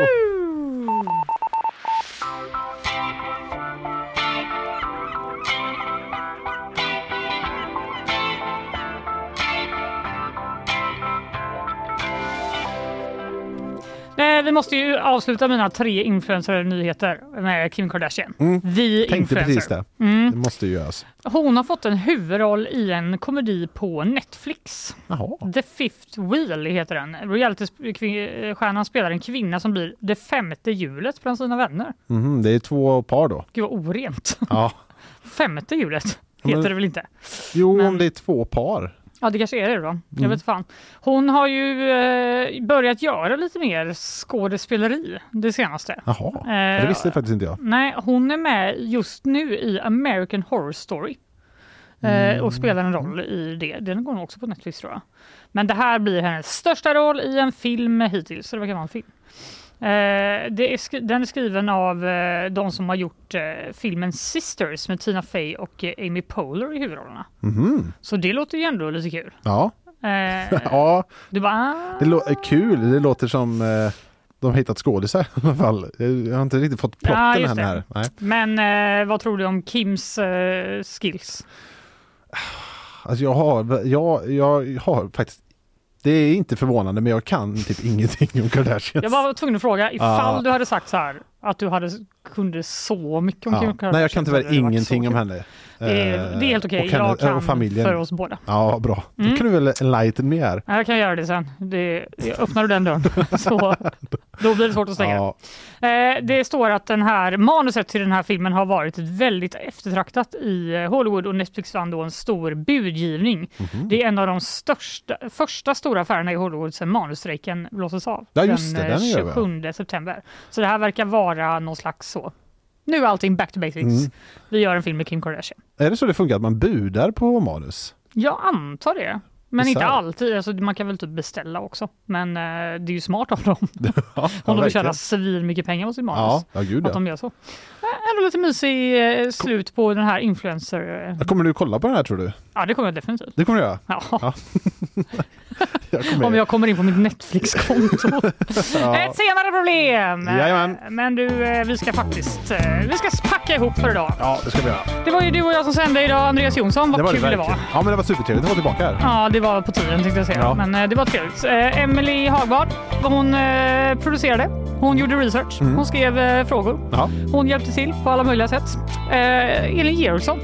Eh, Vi måste ju avsluta mina tre influencer-nyheter med Kim Kardashian. Mm. Vi Tänkte influencer. precis det. Mm. Det måste ju göras. Hon har fått en huvudroll i en komedi på Netflix. Jaha. The Fifth Wheel heter den. Reality-stjärnan spelar en kvinna som blir det femte hjulet bland sina vänner. Mhm, det är två par då. Gud vad orent. Ja. Femte hjulet heter men- det väl inte? Jo, Men- om det är två par. Ja, det kanske är det då. Jag Mm. vet fan. Hon har ju eh, börjat göra lite mer skådespeleri det senaste. Jaha, Eh, det visste faktiskt inte jag. Nej, hon är med just nu i American Horror Story. Eh, Mm. och spelar en roll i det. Den går nog också på Netflix tror jag. Men det här blir hennes största roll i en film hittills, så det verkar vara en film. Eh, det är den är skriven av eh, de som har gjort eh, filmen Sisters med Tina Fey och Amy Poehler i huvudrollerna. Mhm. Så det låter ju ändå lite kul. Ja. Ja, du bara, ah. det låter kul. Det låter som de har hittat skådisar i alla fall. Jag har inte riktigt fått Ja, plotten just än här. Nej. Men vad tror du om Kims skills? Alltså jag har, jag, jag har faktiskt det är inte förvånande men jag kan typ ingenting om Kardashians. Jag var tvungen att fråga ifall Ja. du hade sagt så här. Att du hade, kunde så mycket om Ja. Kim Nej, jag Kardashian kan tyvärr ingenting om henne. Det är, Eh, det är helt okej. och henne- Jag kan och familjen. för oss båda. Ja, bra. Då Mm. kan du väl enlighten me här. Ja, Jag kan göra det sen. Det, öppnar du den dörren så då blir det svårt att stänga. Ja. Eh, det står att den här manuset till den här filmen har varit väldigt eftertraktat i eh, Hollywood och Netflix vann då en stor budgivning. Mhm. Det är en av de största, första stora affärerna i Hollywood sedan manusstrejken blåses av. Ja, just den det, eh, den gör vi. 27 september. Så det här verkar vara någon slags så. Nu är allting back to basics. Mm. Vi gör en film med Kim Kardashian. Är det så det funkar, att man budar på manus? Jag antar det. Men inte alltid. Alltså, man kan väl typ beställa också. Men eh, det är ju smart av dem. Ja, Om de vill tjäna svin mycket pengar på sin manus. Ja, ja gud Att de gör så. Eh, Ändå lite mysig eh, slut på den här influencer... eh, Kommer du kolla på den här tror du? Ja, det kommer jag definitivt. Det kommer du göra? Ja. Ja. Jag kommer Om jag kommer in på mitt Netflix-konto. Ja. Ett senare problem! Jajamän. Men du, eh, vi ska faktiskt eh, vi ska packa ihop för idag. Ja, det ska vi göra. Det var ju du och jag som sände idag, Andreas Jonsson. Vad det var kul det verkligen. var. Ja, men det var supertrevligt att vara tillbaka här. Ja, det var på tiden tänkte jag säga. Ja. Men eh, det var trevligt. Emily Hagvard, hon producerade. Hon gjorde research. Mm. Hon skrev frågor. Ja. Hon hjälpte till på alla möjliga sätt. Elin Georgsson,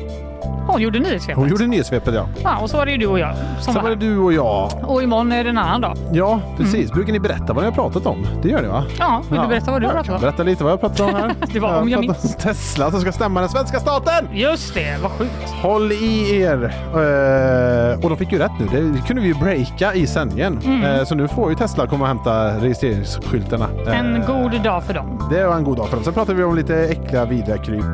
hon gjorde nyhetssvepet. Hon gjorde nyhetssvepet ja. Ja, och så var det ju du och jag som Sen var det du och jag. Och imorgon är det en annan dag. Ja, precis. Brukar ni berätta vad ni har pratat om? Det gör ni va? Ja, vill Ja. du berätta vad du Jag pratade kan om? Berätta lite vad jag pratat om här. Det var om jag pratat om Tesla som ska stämma den svenska staten! Just det, vad sjukt. Håll i er! Eh, och de fick ju rätt nu. Det kunde vi ju breaka i sändningen. Mm. Eh, så nu får ju Tesla komma och hämta registreringsskyltarna. Eh, En god dag för dem. Det var en god dag för dem. Sen pratade vi om lite äckliga vidriga kryp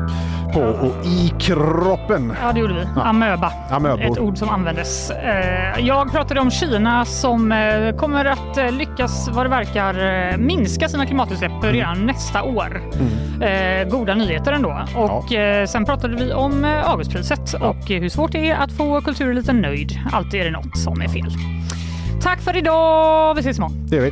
på och i kroppen. Ja, det gjorde vi. Amöba. Amöbor. Ett ord som användes. Eh, Jag pratade om Kina som eh, kommer att eh, lyckas, vad det verkar, minska sina klimatutsläpp redan nästa år. Eh, Goda nyheter ändå. Och eh, sen pratade vi om Augustpriset och eh, hur svårt det är att få kultureliten nöjd. Alltid är det något som är fel. Tack för idag. Vi ses imorgon. Det gör vi.